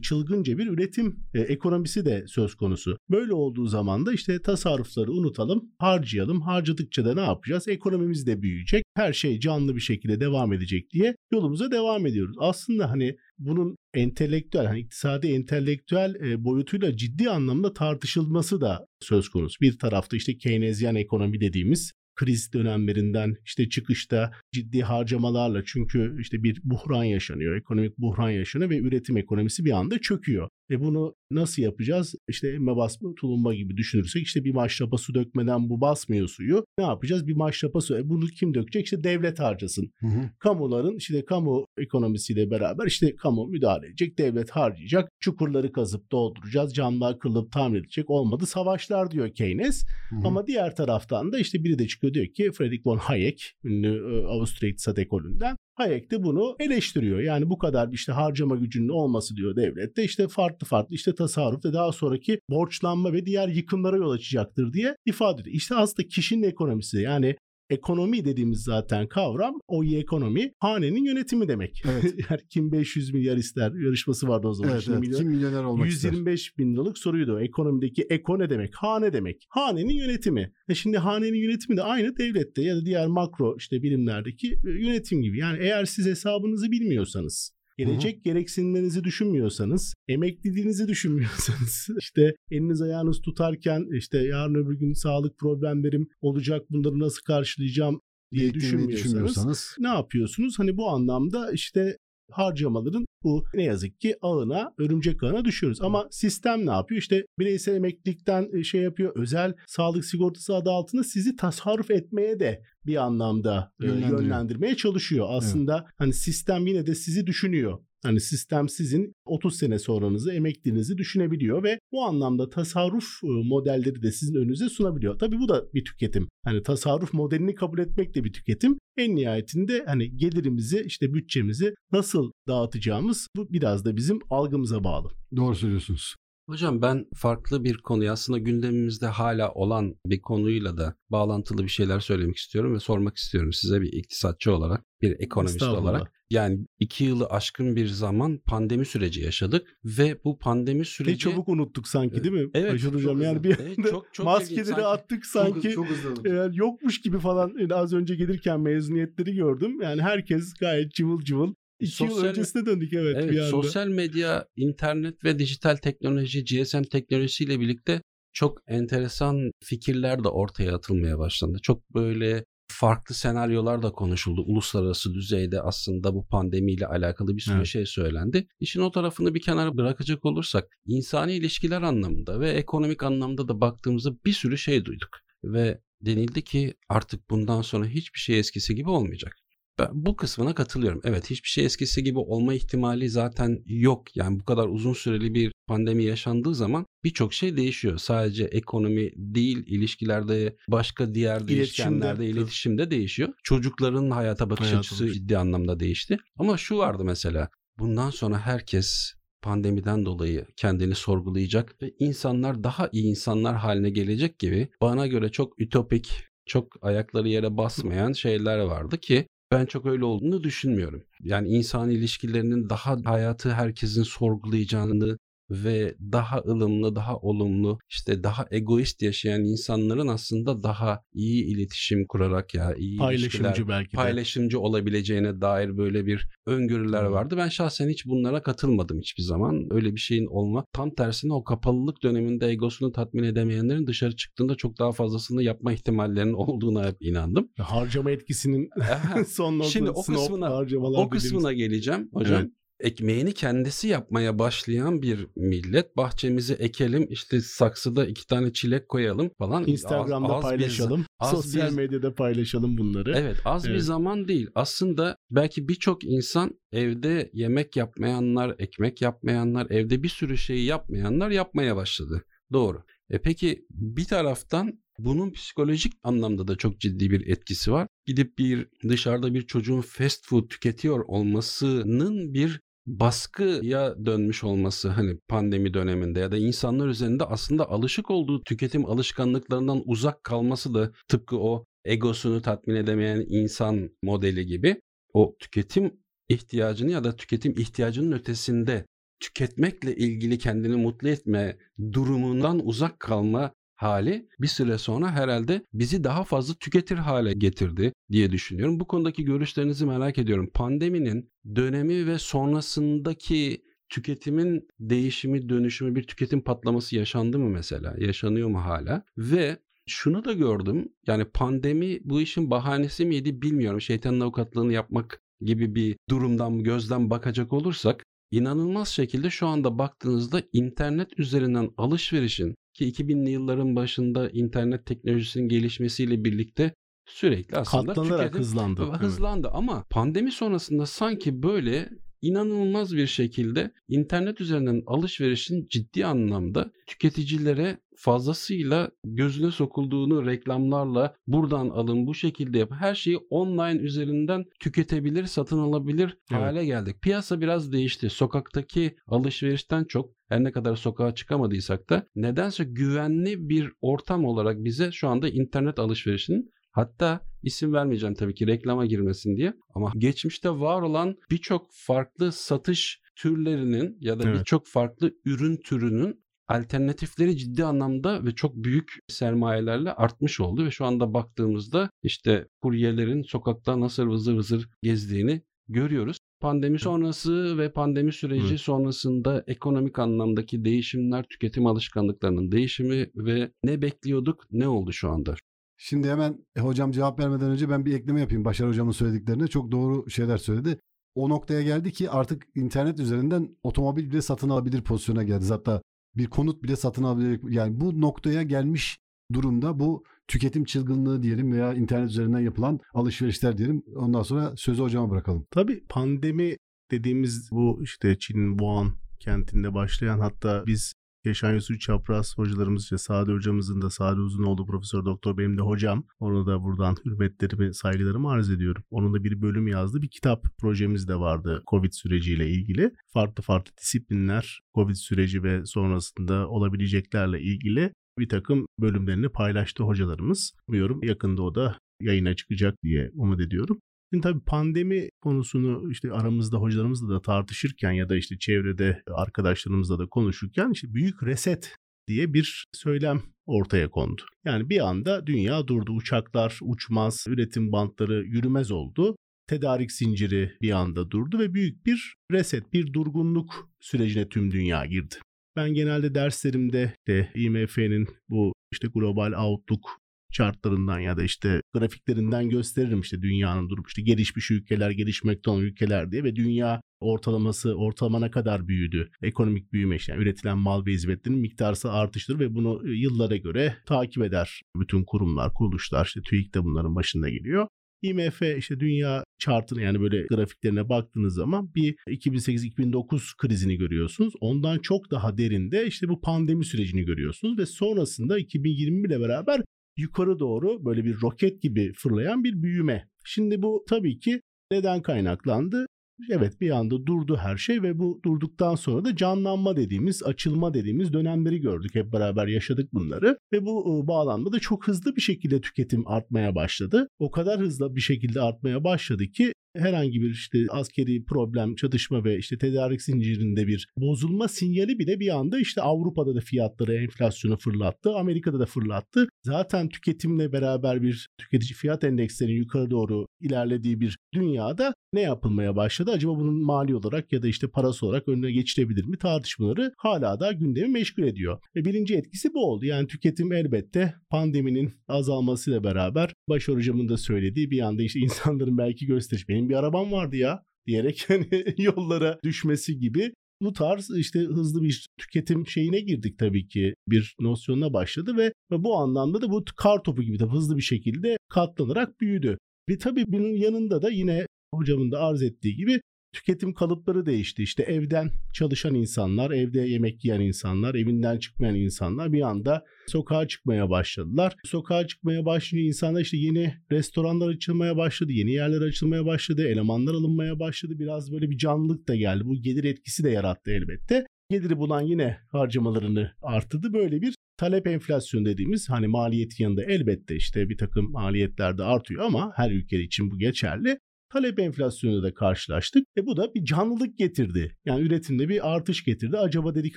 çılgınca bir üretim e, ekonomisi de söz konusu. Böyle olduğu zaman da işte tasarrufları unutalım, harcayalım. Harcadıkça da ne yapacağız? Ekonomimiz de büyüyecek. Her şey canlı bir şekilde devam edecek diye yolumuza devam ediyoruz. Aslında hani bunun entelektüel, hani iktisadi entelektüel e, boyutuyla ciddi anlamda tartışılması da söz konusu. Bir tarafta işte Keynesyen ekonomi dediğimiz kriz dönemlerinden işte çıkışta ciddi harcamalarla çünkü işte bir buhran yaşanıyor, ekonomik buhran yaşanıyor ve üretim ekonomisi bir anda çöküyor. E bunu nasıl yapacağız? İşte emme basma tulumba gibi düşünürsek işte bir maşrapa su dökmeden bu basmıyor suyu. Ne yapacağız? Bir maşrapa su. E bunu kim dökecek? İşte devlet harcasın. Hı hı. Kamuların işte kamu ekonomisiyle beraber işte kamu müdahale edecek, devlet harcayacak. Çukurları kazıp dolduracağız, camlar kırılıp tamir edecek. Olmadı savaşlar diyor Keynes. Hı hı. Ama diğer taraftan da işte biri de çıkıyor diyor ki Friedrich von Hayek, ünlü e, Avusturya İktisat Ekolü'nden. Hayek de bunu eleştiriyor. Yani bu kadar işte harcama gücünün olması diyor devlette işte farklı farklı işte tasarruf ve daha sonraki borçlanma ve diğer yıkımlara yol açacaktır diye ifade ediyor. İşte aslında kişinin ekonomisi yani ekonomi dediğimiz zaten kavram o ekonomi hanenin yönetimi demek. Evet. <laughs> yani kim 500 milyar ister yarışması vardı o zaman. Evet, Şimdi evet. milyon- Kim milyoner olmak ister? 125 bin liralık soruydu. Ekonomideki eko ne demek? Hane demek. Hanenin yönetimi. E şimdi hanenin yönetimi de aynı devlette ya da diğer makro işte bilimlerdeki e, yönetim gibi. Yani eğer siz hesabınızı bilmiyorsanız Gelecek gereksinimlerinizi düşünmüyorsanız, emekliliğinizi <laughs> düşünmüyorsanız, işte eliniz ayağınız tutarken işte yarın öbür gün sağlık problemlerim olacak bunları nasıl karşılayacağım diye düşünmüyorsanız düşünmüyorsanız ne yapıyorsunuz? Hani bu anlamda işte harcamaların bu ne yazık ki ağına, örümcek ağına düşüyoruz. Ama sistem ne yapıyor? İşte bireysel emeklilikten e, şey yapıyor. Özel sağlık sigortası adı altında sizi tasarruf etmeye de bir anlamda e, yönlendirmeye çalışıyor. Aslında hani sistem yine de sizi düşünüyor. Hani sistem sizin 30 sene sonranızı, emekliliğinizi düşünebiliyor ve bu anlamda tasarruf modelleri de sizin önünüze sunabiliyor. Tabii bu da bir tüketim. Hani tasarruf modelini kabul etmek de bir tüketim. En nihayetinde hani gelirimizi, işte bütçemizi nasıl dağıtacağımız bu biraz da bizim algımıza bağlı. doğru söylüyorsunuz. Hocam ben farklı bir konuyu aslında gündemimizde hala olan bir konuyla da bağlantılı bir şeyler söylemek istiyorum ve sormak istiyorum size bir iktisatçı olarak, bir ekonomist olarak. Yani iki yılı aşkın bir zaman pandemi süreci yaşadık ve bu pandemi süreci... Ne çabuk unuttuk sanki değil mi? Evet, çok Hocam yani bir anda çok- çok maskeleri Sanki- attık sanki. Çok, çok. Yani yokmuş gibi falan Yani az önce gelirken mezuniyetleri gördüm. Yani herkes gayet cıvıl cıvıl. İki yıl Sosyal- öncesine döndük evet, Evet, bir anda. sosyal medya, internet ve dijital teknoloji, GSM teknolojisiyle birlikte çok enteresan fikirler de ortaya atılmaya başlandı. Çok böyle farklı senaryolar da konuşuldu. Uluslararası düzeyde aslında bu pandemiyle alakalı bir sürü Evet. şey söylendi. İşin o tarafını bir kenara bırakacak olursak insani ilişkiler anlamında ve ekonomik anlamda da baktığımızda bir sürü şey duyduk. Ve denildi ki artık bundan sonra hiçbir şey eskisi gibi olmayacak. Ben bu kısmına katılıyorum. Evet hiçbir şey eskisi gibi olma ihtimali zaten yok. Yani bu kadar uzun süreli bir pandemi yaşandığı zaman birçok şey değişiyor. Sadece ekonomi değil, ilişkilerde başka diğer değişkenlerde, iletişimde değişiyor. Çocukların hayata bakış Hayata açısı ciddi anlamda değişti. Ama şu vardı mesela. Bundan sonra herkes pandemiden dolayı kendini sorgulayacak ve insanlar daha iyi insanlar haline gelecek gibi bana göre çok ütopik, çok ayakları yere basmayan şeyler vardı ki ben çok öyle olduğunu düşünmüyorum. Yani insan ilişkilerinin daha hayatı herkesin sorgulayacağını ve daha ılımlı, daha olumlu, işte daha egoist yaşayan insanların aslında daha iyi iletişim kurarak ya iyi ilişkiler, Paylaşımcı belki de. paylaşımcı olabileceğine dair böyle bir öngörüler vardı. Ben şahsen hiç bunlara katılmadım hiçbir zaman. Öyle bir şeyin olma. Tam tersine o kapalılık döneminde egosunu tatmin edemeyenlerin dışarı çıktığında çok daha fazlasını yapma ihtimallerinin <laughs> olduğuna hep inandım. Harcama etkisinin <laughs> son noktası. Şimdi o kısmına- o kısmına geleceğim hocam. Evet. Ekmeğini kendisi yapmaya başlayan bir millet. Bahçemizi ekelim, işte saksıda iki tane çilek koyalım falan. Instagram'da Az- az bir- paylaşalım. az sosyal bir- medyada paylaşalım bunları. Evet az bir Evet. zaman değil. Aslında belki birçok insan evde yemek yapmayanlar, ekmek yapmayanlar, evde bir sürü şeyi yapmayanlar yapmaya başladı. Doğru. E peki bir taraftan bunun psikolojik anlamda da çok ciddi bir etkisi var. Gidip bir dışarıda bir çocuğun fast food tüketiyor olmasının bir baskıya dönmüş olması hani pandemi döneminde ya da insanlar üzerinde aslında alışık olduğu tüketim alışkanlıklarından uzak kalması da tıpkı o egosunu tatmin edemeyen insan modeli gibi o tüketim ihtiyacını ya da tüketim ihtiyacının ötesinde tüketmekle ilgili kendini mutlu etme durumundan uzak kalma hali bir süre sonra herhalde bizi daha fazla tüketir hale getirdi diye düşünüyorum. Bu konudaki görüşlerinizi merak ediyorum. Pandeminin dönemi ve sonrasındaki tüketimin değişimi, dönüşümü, bir tüketim patlaması yaşandı mı mesela? Yaşanıyor mu hala? Ve şunu da gördüm. Yani pandemi bu işin bahanesi miydi bilmiyorum. Şeytanın avukatlığını yapmak gibi bir durumdan gözden bakacak olursak inanılmaz şekilde şu anda baktığınızda internet üzerinden alışverişin ki 2000'li yılların başında internet teknolojisinin gelişmesiyle birlikte sürekli aslında Katlanarak tüketim hızlandı. Evet. hızlandı ama pandemi sonrasında sanki böyle inanılmaz bir şekilde internet üzerinden alışverişin ciddi anlamda tüketicilere fazlasıyla gözüne sokulduğunu reklamlarla buradan alın bu şekilde yap her şeyi online üzerinden tüketebilir satın alabilir Evet. hale geldik. Piyasa biraz değişti. Sokaktaki alışverişten çok her ne kadar sokağa çıkamadıysak da nedense güvenli bir ortam olarak bize şu anda internet alışverişinin Hatta isim vermeyeceğim tabii ki reklama girmesin diye ama geçmişte var olan birçok farklı satış türlerinin ya da Evet. birçok farklı ürün türünün alternatifleri ciddi anlamda ve çok büyük sermayelerle artmış oldu ve şu anda baktığımızda işte kuryelerin sokakta nasıl vızır vızır gezdiğini görüyoruz. Pandemi sonrası ve pandemi süreci sonrasında ekonomik anlamdaki değişimler, tüketim alışkanlıklarının değişimi ve ne bekliyorduk, ne oldu şu anda? Şimdi hemen e, hocam cevap vermeden önce ben bir ekleme yapayım Başar hocamın söylediklerine. Çok doğru şeyler söyledi. O noktaya geldi ki artık internet üzerinden otomobil bile satın alabilir pozisyona geldi. Hatta bir konut bile satın alabilir. Yani bu noktaya gelmiş durumda bu tüketim çılgınlığı diyelim veya internet üzerinden yapılan alışverişler diyelim. Ondan sonra sözü hocama bırakalım. Tabii pandemi dediğimiz bu işte Çin'in Wuhan kentinde başlayan hatta biz Yaşan Yusuf Çapraz hocalarımız işte Sade hocamızın da Sade Uzunoğlu Profesör Doktor benim de hocam. Ona da buradan hürmetlerimi saygılarımı arz ediyorum. Onun da bir bölüm yazdı. Bir kitap projemiz de vardı Covid süreciyle ilgili. Farklı farklı disiplinler Covid süreci ve sonrasında olabileceklerle ilgili bir takım bölümlerini paylaştı hocalarımız. Umuyorum yakında o da yayına çıkacak diye umut ediyorum. Şimdi tabii pandemi konusunu işte aramızda hocalarımızla da tartışırken ya da işte çevrede arkadaşlarımızla da konuşurken işte büyük reset diye bir söylem ortaya kondu. Yani bir anda dünya durdu. Uçaklar uçmaz, üretim bantları yürümez oldu. Tedarik zinciri bir anda durdu ve büyük bir reset, bir durgunluk sürecine tüm dünya girdi. Ben genelde derslerimde de IMF'nin bu işte global outlook chartlarından ya da işte grafiklerinden gösteririm işte dünyanın durumu işte gelişmiş ülkeler gelişmekte olan ülkeler diye ve dünya ortalaması ortalamana kadar büyüdü. Ekonomik büyüme yani üretilen mal ve hizmetlerin miktarsal artıştır ve bunu e, yıllara göre takip eder bütün kurumlar, kuruluşlar işte TÜİK de bunların başında geliyor. IMF işte dünya chartına yani böyle grafiklerine baktığınız zaman bir 2008-2009 krizini görüyorsunuz. Ondan çok daha derinde işte bu pandemi sürecini görüyorsunuz ve sonrasında 2020 ile beraber yukarı doğru böyle bir roket gibi fırlayan bir büyüme. Şimdi bu tabii ki neden kaynaklandı? Evet bir anda durdu her şey ve bu durduktan sonra da canlanma dediğimiz, açılma dediğimiz dönemleri gördük. Hep beraber yaşadık bunları ve bu e, bağlamda da çok hızlı bir şekilde tüketim artmaya başladı. O kadar hızlı bir şekilde artmaya başladı ki herhangi bir işte askeri problem, çatışma ve işte tedarik zincirinde bir bozulma sinyali bile bir anda işte Avrupa'da da fiyatları enflasyonu fırlattı, Amerika'da da fırlattı. Zaten tüketimle beraber bir tüketici fiyat endekslerinin yukarı doğru ilerlediği bir dünyada ne yapılmaya başladı? Acaba bunun mali olarak ya da işte parası olarak önüne geçilebilir mi tartışmaları hala da gündemi meşgul ediyor. Ve birinci etkisi bu oldu. Yani tüketim elbette pandeminin azalmasıyla beraber Başar Hocam'ın da söylediği bir anda işte insanların belki gösteriş benim bir arabam vardı ya diyerek <laughs> hani yollara düşmesi gibi bu tarz işte hızlı bir tüketim şeyine girdik tabii ki bir nosyonuna başladı ve bu anlamda da bu kar topu gibi de hızlı bir şekilde katlanarak büyüdü. Ve tabii bunun yanında da yine hocamın da arz ettiği gibi tüketim kalıpları değişti. İşte evden çalışan insanlar, evde yemek yiyen insanlar, evinden çıkmayan insanlar bir anda sokağa çıkmaya başladılar. Sokağa çıkmaya başlayınca insanlar işte yeni restoranlar açılmaya başladı, yeni yerler açılmaya başladı, elemanlar alınmaya başladı. Biraz böyle bir canlılık da geldi. Bu gelir etkisi de yarattı elbette. Geliri bulan yine harcamalarını arttırdı. Böyle bir talep enflasyonu dediğimiz hani maliyet yanında elbette işte bir takım maliyetler de artıyor ama her ülke için bu geçerli talep enflasyonuyla da karşılaştık. E bu da bir canlılık getirdi. Yani üretimde bir artış getirdi. Acaba dedik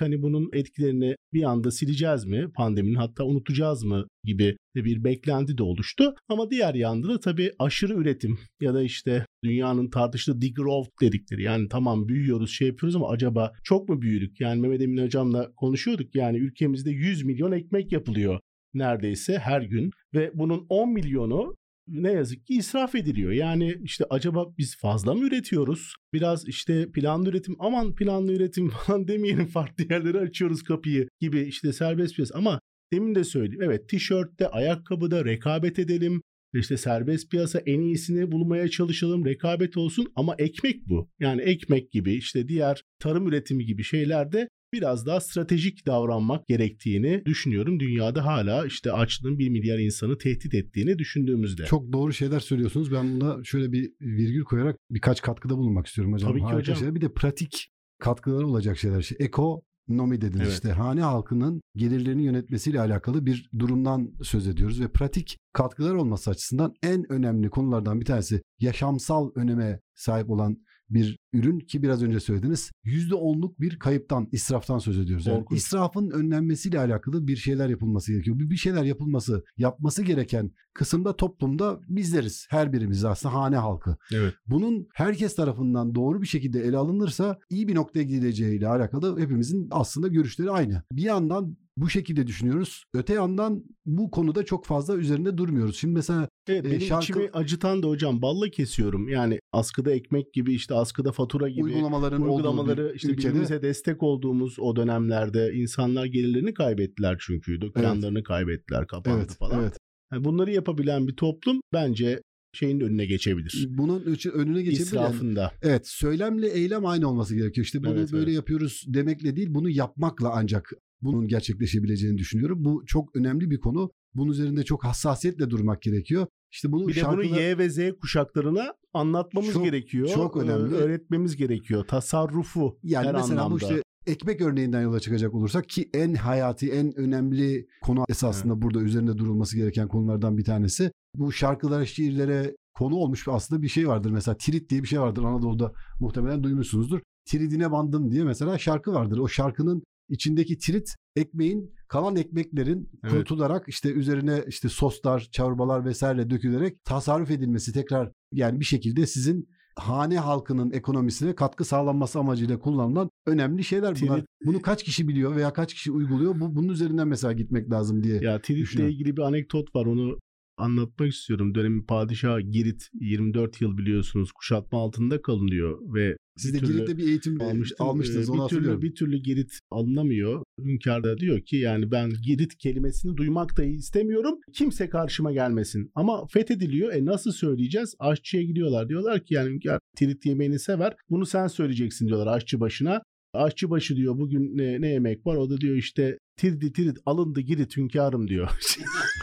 hani bunun etkilerini bir anda sileceğiz mi? Pandeminin hatta unutacağız mı gibi bir beklenti de oluştu. Ama diğer yanda da tabii aşırı üretim ya da işte dünyanın tartıştığı degrowth dedikleri yani tamam büyüyoruz şey yapıyoruz ama acaba çok mu büyüdük? Yani Mehmet Emin hocamla konuşuyorduk yani ülkemizde 100 milyon ekmek yapılıyor neredeyse her gün ve bunun 10 milyonu ne yazık ki israf ediliyor. Yani işte acaba biz fazla mı üretiyoruz? Biraz işte planlı üretim aman planlı üretim <laughs> falan demeyelim farklı yerlere açıyoruz kapıyı gibi işte serbest piyasa ama demin de söyledim evet tişörtte ayakkabıda rekabet edelim işte serbest piyasa en iyisini bulmaya çalışalım, rekabet olsun ama ekmek bu. Yani ekmek gibi işte diğer tarım üretimi gibi şeylerde biraz daha stratejik davranmak gerektiğini düşünüyorum. Dünyada hala işte açlığın 1 milyar insanı tehdit ettiğini düşündüğümüzde. Çok doğru şeyler söylüyorsunuz. Ben buna şöyle bir virgül koyarak birkaç katkıda bulunmak istiyorum hocam. Tabii ki Harika hocam. Şeyler. Bir de pratik katkıları olacak şeyler. İşte eko nomi dediniz Evet. işte hane halkının gelirlerini yönetmesiyle alakalı bir durumdan söz ediyoruz ve pratik katkılar olması açısından en önemli konulardan bir tanesi yaşamsal öneme sahip olan bir ürün ki biraz önce söylediniz. %10'luk bir kayıptan, israftan söz ediyoruz. Yani Korkunç. israfın önlenmesiyle alakalı bir şeyler yapılması gerekiyor. Bir bir şeyler yapılması, yapması gereken kısımda toplumda bizleriz. Her birimiz aslında hane halkı. Evet. Bunun herkes tarafından doğru bir şekilde ele alınırsa iyi bir noktaya gidileceğiyle alakalı hepimizin aslında görüşleri aynı. Bir yandan bu şekilde düşünüyoruz. Öte yandan bu konuda çok fazla üzerinde durmuyoruz. Şimdi mesela Evet E, benim şarkı- içimi acıtan da hocam balla kesiyorum. Yani askıda ekmek gibi işte askıda fatura gibi uygulamaların uygulamaları işte ülkede birbirimize destek olduğumuz o dönemlerde insanlar gelirlerini kaybettiler çünkü. Dükkanlarını kaybettiler, kapandı evet, falan. evet. Yani bunları yapabilen bir toplum bence şeyin önüne geçebilir. Bunun ölçü- önüne geçebilir. Yani İsrafında. Evet söylemle eylem aynı olması gerekiyor. İşte bunu Evet, böyle evet. yapıyoruz demekle değil bunu yapmakla ancak bunun gerçekleşebileceğini düşünüyorum. Bu çok önemli bir konu. Bunun üzerinde çok hassasiyetle durmak gerekiyor. İşte bunu Bir de şarkılar... bunu Y ve Z kuşaklarına anlatmamız Çok- gerekiyor. çok Ee, önemli. Öğretmemiz gerekiyor. Tasarrufu Yani her mesela anlamda. bu işte ekmek örneğinden yola çıkacak olursak ki en hayati, en önemli konu esasında burada üzerinde durulması gereken konulardan bir tanesi. Bu şarkılara, şiirlere konu olmuş bir aslında bir şey vardır. Mesela tirit diye bir şey vardır Anadolu'da muhtemelen duymuşsunuzdur. Tiridine bandım diye mesela şarkı vardır. O şarkının içindeki tirit ekmeğin kalan ekmeklerin Evet. kurutularak işte üzerine işte soslar, çorbalar vesaire dökülerek tasarruf edilmesi tekrar yani bir şekilde sizin hane halkının ekonomisine katkı sağlanması amacıyla kullanılan önemli şeyler bunlar. Tirit- Bunu kaç kişi biliyor veya kaç kişi uyguluyor? Bu bunun üzerinden mesela gitmek lazım diye. Ya Tiritle ilgili bir anekdot var onu anlatmak istiyorum. Dönemin padişahı Girit 24 yıl biliyorsunuz kuşatma altında kalınıyor ve Siz de Girit'te bir eğitim almıştım. almıştınız Ee, onu bir türlü bir türlü Girit alınamıyor. Hünkâr da diyor ki yani ben Girit kelimesini duymak dahi istemiyorum. Kimse karşıma gelmesin. Ama fethediliyor. E nasıl söyleyeceğiz? Aşçıya gidiyorlar. Diyorlar ki yani Hünkâr Tirit yemeğini sever. Bunu sen söyleyeceksin diyorlar aşçı başına. Aşçı başı diyor bugün ne, ne yemek var? O da diyor işte tirdi tirit alındı girit hünkârım diyor. <laughs>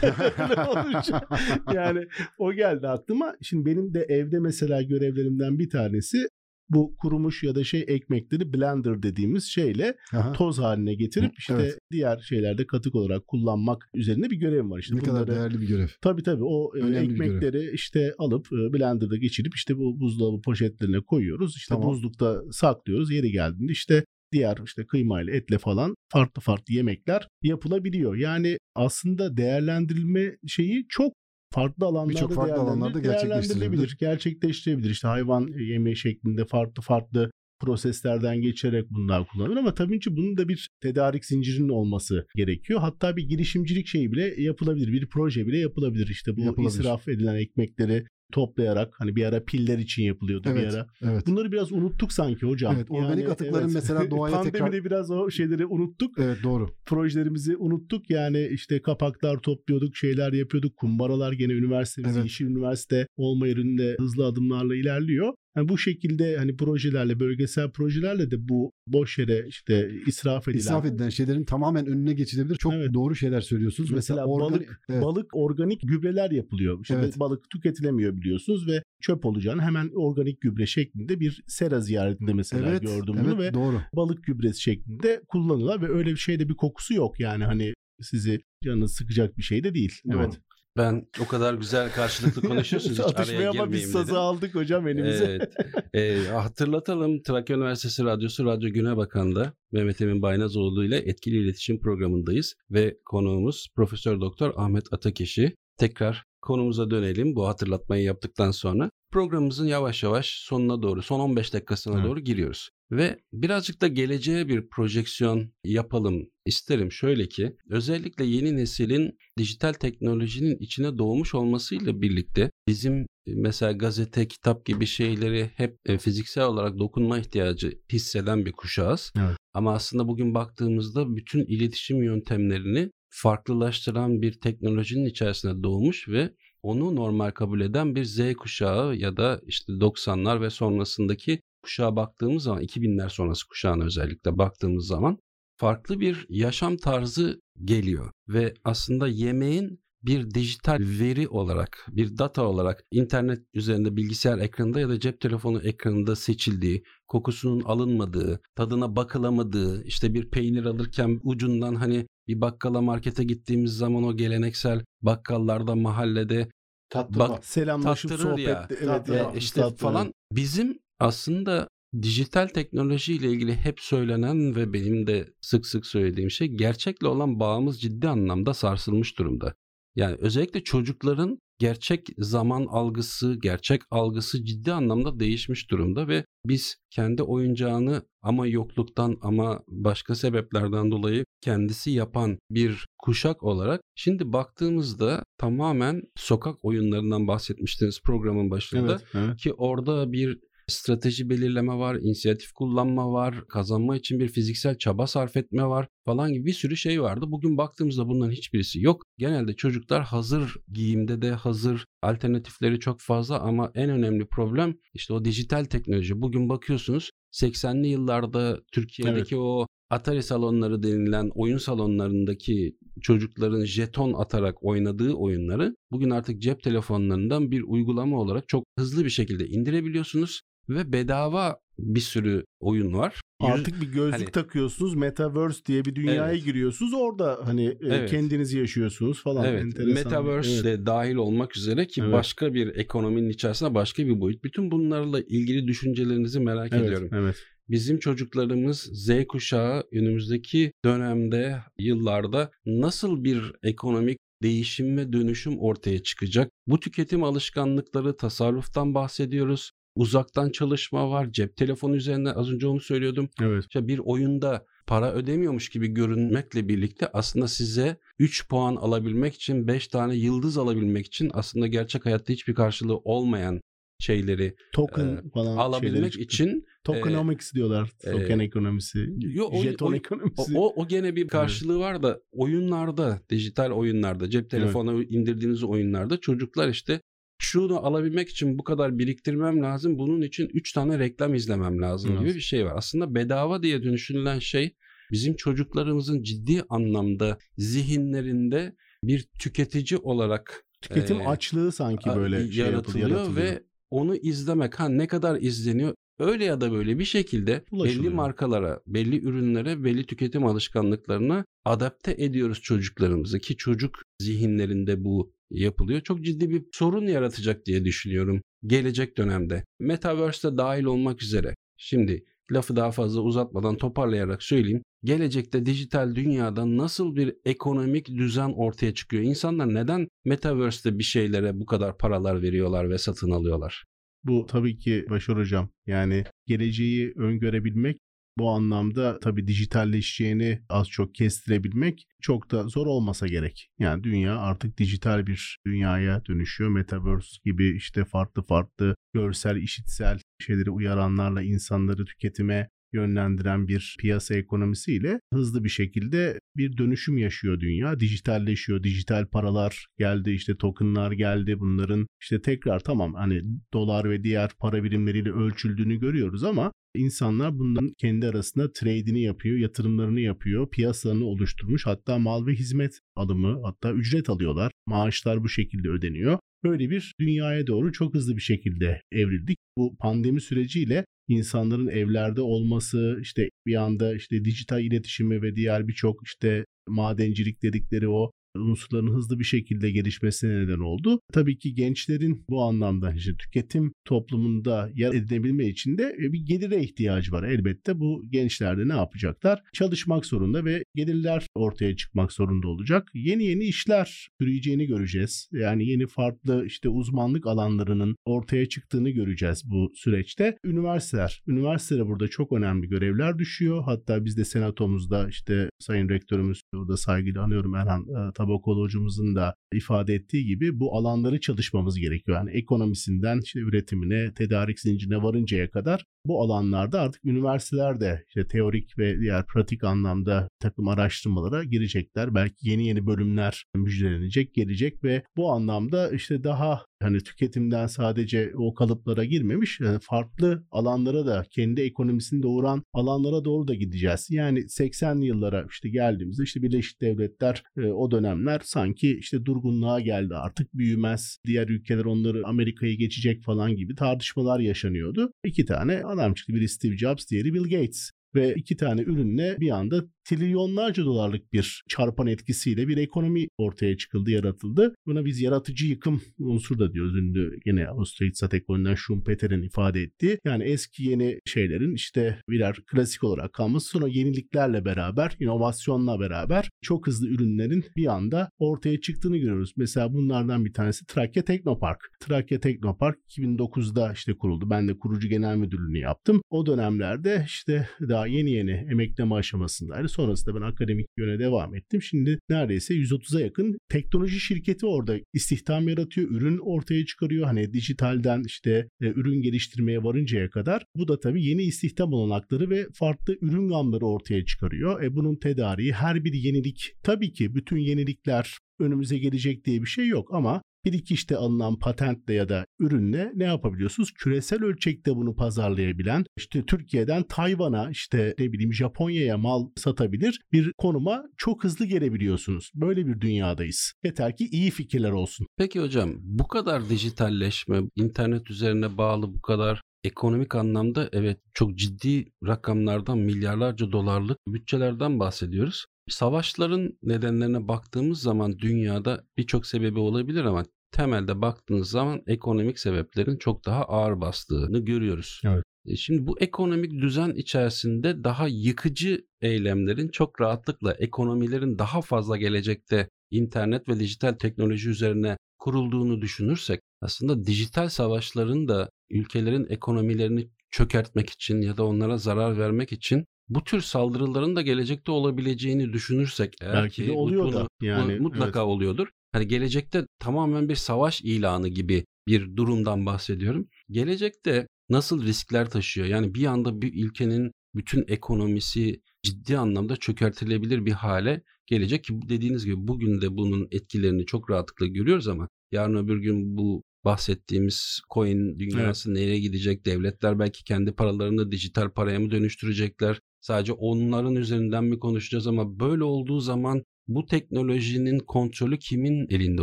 <laughs> Yani o geldi aklıma. Şimdi benim de evde mesela görevlerimden bir tanesi bu kurumuş ya da şey ekmekleri blender dediğimiz şeyle Aha. toz haline getirip işte Evet. diğer şeylerde katık olarak kullanmak üzerine bir görevim var. İşte ne kadar bunları- değerli bir görev. Tabii tabii o e, Önemli ekmekleri işte alıp e, blenderda geçirip işte bu buzdolabı poşetlerine koyuyoruz. İşte Tamam. buzlukta saklıyoruz. Yeri geldiğinde işte diğer işte kıymayla etle falan farklı farklı yemekler yapılabiliyor. Yani aslında değerlendirilme şeyi çok farklı alanlarda farklı alanlarda değerlendirilebilir, gerçekleştirebilir. İşte hayvan yemeği şeklinde farklı farklı proseslerden geçerek bunlar kullanılır ama tabii ki bunun da bir tedarik zincirinin olması gerekiyor. Hatta bir girişimcilik şeyi bile yapılabilir. Bir proje bile yapılabilir. İşte bu Yapılabilir. israf edilen ekmekleri toplayarak hani bir ara piller için yapılıyordu Evet. bir ara. Evet. Bunları biraz unuttuk sanki hocam. Evet, organik atıkların mesela doğaya <laughs> Pandemide tekrar- biraz o şeyleri unuttuk. Evet doğru. Projelerimizi unuttuk. Yani işte kapaklar topluyorduk, şeyler yapıyorduk. Kumbaralar gene üniversitemiz, Evet. Yeşil Üniversite olma yönünde hızlı adımlarla ilerliyor. Yani bu şekilde hani projelerle, bölgesel projelerle de bu boş yere işte israf edilen İsraf edilen şeylerin tamamen önüne geçilebilir. Çok Evet. doğru şeyler söylüyorsunuz. Mesela organik- balık Evet. balık organik gübreler yapılıyor. İşte Evet. balık tüketilemiyor biliyorsunuz ve çöp olacağını hemen organik gübre şeklinde bir sera ziyaretinde mesela evet, gördüm evet, bunu ve doğru. balık gübresi şeklinde kullanıyorlar ve öyle bir şeyde bir kokusu yok yani hani sizi canınız sıkacak bir şey de değil. Doğru. Evet. Ben o kadar güzel karşılıklı konuşuyorsunuz. <laughs> Atışmaya ama biz sazı dedim. aldık hocam elimize. Evet. Ee, hatırlatalım Trakya Üniversitesi Radyosu Radyo Güne Bakan'da Mehmet Emin Baynazoğlu ile etkili iletişim programındayız ve konuğumuz Profesör Doktor Ahmet Atakeşi. Tekrar konumuza dönelim bu hatırlatmayı yaptıktan sonra. Programımızın yavaş yavaş sonuna doğru, son 15 dakikasına Evet. doğru giriyoruz. Ve birazcık da geleceğe bir projeksiyon yapalım isterim. Şöyle ki özellikle yeni neslin dijital teknolojinin içine doğmuş olmasıyla birlikte bizim e, mesela gazete, kitap gibi şeyleri hep e, fiziksel olarak dokunma ihtiyacı hisseden bir kuşağız. Evet. Ama aslında bugün baktığımızda bütün iletişim yöntemlerini farklılaştıran bir teknolojinin içerisine doğmuş ve onu normal kabul eden bir Z kuşağı ya da işte 90'lar ve sonrasındaki kuşağa baktığımız zaman 2000'ler sonrası kuşağına özellikle baktığımız zaman farklı bir yaşam tarzı geliyor ve aslında yemeğin bir dijital veri olarak, bir data olarak internet üzerinde bilgisayar ekranında ya da cep telefonu ekranında seçildiği, kokusunun alınmadığı, tadına bakılamadığı, işte bir peynir alırken ucundan hani bir bakkala markete gittiğimiz zaman o geleneksel bakkallarda mahallede Tattırma. Bak, Selamlaşıp sohbet ya. evet ya, işte tattırır. falan bizim aslında dijital teknoloji ile ilgili hep söylenen ve benim de sık sık söylediğim şey gerçekle olan bağımız ciddi anlamda sarsılmış durumda. Yani özellikle çocukların gerçek zaman algısı, gerçek algısı ciddi anlamda değişmiş durumda ve biz kendi oyuncağını ama yokluktan ama başka sebeplerden dolayı kendisi yapan bir kuşak olarak şimdi baktığımızda tamamen sokak oyunlarından bahsetmiştiniz programın başında Evet, evet. ki orada bir strateji belirleme var, inisiyatif kullanma var, kazanma için bir fiziksel çaba sarf etme var falan gibi bir sürü şey vardı. Bugün baktığımızda bunların hiçbirisi yok. Genelde çocuklar hazır giyimde de hazır alternatifleri çok fazla ama en önemli problem işte o dijital teknoloji. Bugün bakıyorsunuz 80'li yıllarda Türkiye'deki o Atari salonları denilen oyun salonlarındaki çocukların jeton atarak oynadığı oyunları bugün artık cep telefonlarından bir uygulama olarak çok hızlı bir şekilde indirebiliyorsunuz ve bedava bir sürü oyun var. Artık bir gözlük hani- takıyorsunuz. Metaverse diye bir dünyaya Evet. giriyorsunuz. Orada hani e, Evet. kendiniz yaşıyorsunuz falan. Evet, Enteresan. Metaverse Evet. de dahil olmak üzere ki Evet. başka bir ekonominin içerisinde başka bir boyut. Bütün bunlarla ilgili düşüncelerinizi merak Evet, ediyorum. evet. Bizim çocuklarımız Z kuşağı önümüzdeki dönemde, yıllarda nasıl bir ekonomik değişim ve dönüşüm ortaya çıkacak? Bu tüketim alışkanlıkları, tasarruftan bahsediyoruz. Uzaktan çalışma var, cep telefonu üzerinde az önce onu söylüyordum. Evet. İşte bir oyunda para ödemiyormuş gibi görünmekle birlikte aslında size 3 puan alabilmek için 5 tane yıldız alabilmek için aslında gerçek hayatta hiçbir karşılığı olmayan şeyleri Token Ee, falan şeyleri alabilmek çıktı. için Tokenomics diyorlar. e, Token ekonomisi. Yo, o- Jeton o- ekonomisi. o, o gene bir karşılığı var da oyunlarda, dijital oyunlarda, cep telefonu indirdiğiniz oyunlarda çocuklar işte şunu alabilmek için bu kadar biriktirmem lazım. Bunun için 3 tane reklam izlemem lazım gibi bir şey var. Aslında bedava diye düşünülen şey bizim çocuklarımızın ciddi anlamda zihinlerinde bir tüketici olarak Tüketim e, açlığı sanki böyle şey yaratılıyor, yaratılıyor, ve onu izlemek ha ne kadar izleniyor öyle ya da böyle bir şekilde belli markalara, belli ürünlere, belli tüketim alışkanlıklarına adapte ediyoruz çocuklarımızı ki çocuk zihinlerinde bu yapılıyor. Çok ciddi bir sorun yaratacak diye düşünüyorum gelecek dönemde. Metaverse de dahil olmak üzere. Şimdi lafı daha fazla uzatmadan toparlayarak söyleyeyim. Gelecekte dijital dünyada nasıl bir ekonomik düzen ortaya çıkıyor? İnsanlar neden Metaverse'de bir şeylere bu kadar paralar veriyorlar ve satın alıyorlar? Bu tabii ki Başar Hocam. Yani geleceği öngörebilmek bu anlamda tabii dijitalleşeceğini az çok kestirebilmek çok da zor olmasa gerek. Yani dünya artık dijital bir dünyaya dönüşüyor. Metaverse gibi işte farklı farklı görsel, işitsel şeyleri uyaranlarla insanları tüketime yönlendiren bir piyasa ekonomisiyle hızlı bir şekilde bir dönüşüm yaşıyor dünya. Dijitalleşiyor. Dijital paralar geldi, işte tokenlar geldi. Bunların işte tekrar tamam hani dolar ve diğer para birimleriyle ölçüldüğünü görüyoruz ama insanlar bunların kendi arasında trade'ini yapıyor, yatırımlarını yapıyor, piyasalarını oluşturmuş. Hatta mal ve hizmet alımı, hatta ücret alıyorlar. Maaşlar bu şekilde ödeniyor. Böyle bir dünyaya doğru çok hızlı bir şekilde evrildik. Bu pandemi süreciyle insanların evlerde olması, işte bir anda işte dijital iletişimi ve diğer birçok işte madencilik dedikleri o unsurların hızlı bir şekilde gelişmesine neden oldu. Tabii ki gençlerin bu anlamda işte tüketim toplumunda yer edinebilme için de e, bir gelire ihtiyacı var. Elbette bu gençler de ne yapacaklar? Çalışmak zorunda ve gelirler ortaya çıkmak zorunda olacak. Yeni yeni işler türeyeceğini göreceğiz. Yani yeni farklı işte uzmanlık alanlarının ortaya çıktığını göreceğiz bu süreçte. Üniversiteler, üniversitelere burada çok önemli görevler düşüyor. Hatta biz de senatomuzda işte Sayın Rektörümüz burada saygıyla anıyorum Erhan Tabakol hocamızın da ifade ettiği gibi bu alanları çalışmamız gerekiyor. Yani ekonomisinden işte üretimine, tedarik zincirine varıncaya kadar bu alanlarda artık üniversiteler de işte teorik ve diğer pratik anlamda takım araştırmalara girecekler. Belki yeni yeni bölümler müjdelenecek, gelecek ve bu anlamda işte daha hani tüketimden sadece o kalıplara girmemiş yani farklı alanlara da kendi ekonomisini doğuran alanlara doğru da gideceğiz. Yani 80'li yıllara işte geldiğimizde işte Birleşik Devletler e, o dönemler sanki işte durgunluğa geldi artık büyümez. Diğer ülkeler onları Amerika'yı geçecek falan gibi tartışmalar yaşanıyordu. İki tane adam çıktı. Biri Steve Jobs, diğeri Bill Gates ve iki tane ürünle bir anda trilyonlarca dolarlık bir çarpan etkisiyle bir ekonomi ortaya çıkıldı, yaratıldı. Buna biz yaratıcı yıkım unsur da diyoruz. Ünlü yine İktisat Ekolü'nden Schumpeter'in ifade ettiği. Yani eski yeni şeylerin işte birer klasik olarak kalması sonra yeniliklerle beraber, inovasyonla beraber çok hızlı ürünlerin bir anda ortaya çıktığını görüyoruz. Mesela bunlardan bir tanesi Trakya Teknopark. Trakya Teknopark 2009'da işte kuruldu. Ben de kurucu genel müdürlüğünü yaptım. O dönemlerde işte daha yeni yeni emekleme aşamasındaydı. Sonrasında ben akademik yöne devam ettim. Şimdi neredeyse 130'a yakın teknoloji şirketi orada istihdam yaratıyor, ürün ortaya çıkarıyor. Hani dijitalden işte e, ürün geliştirmeye varıncaya kadar. Bu da tabii yeni istihdam olanakları ve farklı ürün gamları ortaya çıkarıyor. E bunun tedariği her bir yenilik. Tabii ki bütün yenilikler önümüze gelecek diye bir şey yok ama bir iki işte alınan patentle ya da ürünle ne yapabiliyorsunuz? Küresel ölçekte bunu pazarlayabilen işte Türkiye'den Tayvan'a işte ne bileyim Japonya'ya mal satabilir bir konuma çok hızlı gelebiliyorsunuz. Böyle bir dünyadayız. Yeter ki iyi fikirler olsun. Peki hocam bu kadar dijitalleşme, internet üzerine bağlı bu kadar ekonomik anlamda evet çok ciddi rakamlardan milyarlarca dolarlık bütçelerden bahsediyoruz. Savaşların nedenlerine baktığımız zaman dünyada birçok sebebi olabilir ama temelde baktığınız zaman ekonomik sebeplerin çok daha ağır bastığını görüyoruz. Evet. E, şimdi bu ekonomik düzen içerisinde daha yıkıcı eylemlerin çok rahatlıkla ekonomilerin daha fazla gelecekte internet ve dijital teknoloji üzerine kurulduğunu düşünürsek aslında dijital savaşların da ülkelerin ekonomilerini çökertmek için ya da onlara zarar vermek için bu tür saldırıların da gelecekte olabileceğini düşünürsek eğer Belki ki de oluyor da yani mutlaka evet. oluyordur. Hani gelecekte tamamen bir savaş ilanı gibi bir durumdan bahsediyorum. Gelecekte nasıl riskler taşıyor? Yani bir anda bir ülkenin bütün ekonomisi ciddi anlamda çökertilebilir bir hale gelecek ki dediğiniz gibi bugün de bunun etkilerini çok rahatlıkla görüyoruz ama yarın öbür gün bu bahsettiğimiz coin dünyası evet. nereye gidecek? Devletler belki kendi paralarını dijital paraya mı dönüştürecekler? Sadece onların üzerinden mi konuşacağız ama böyle olduğu zaman bu teknolojinin kontrolü kimin elinde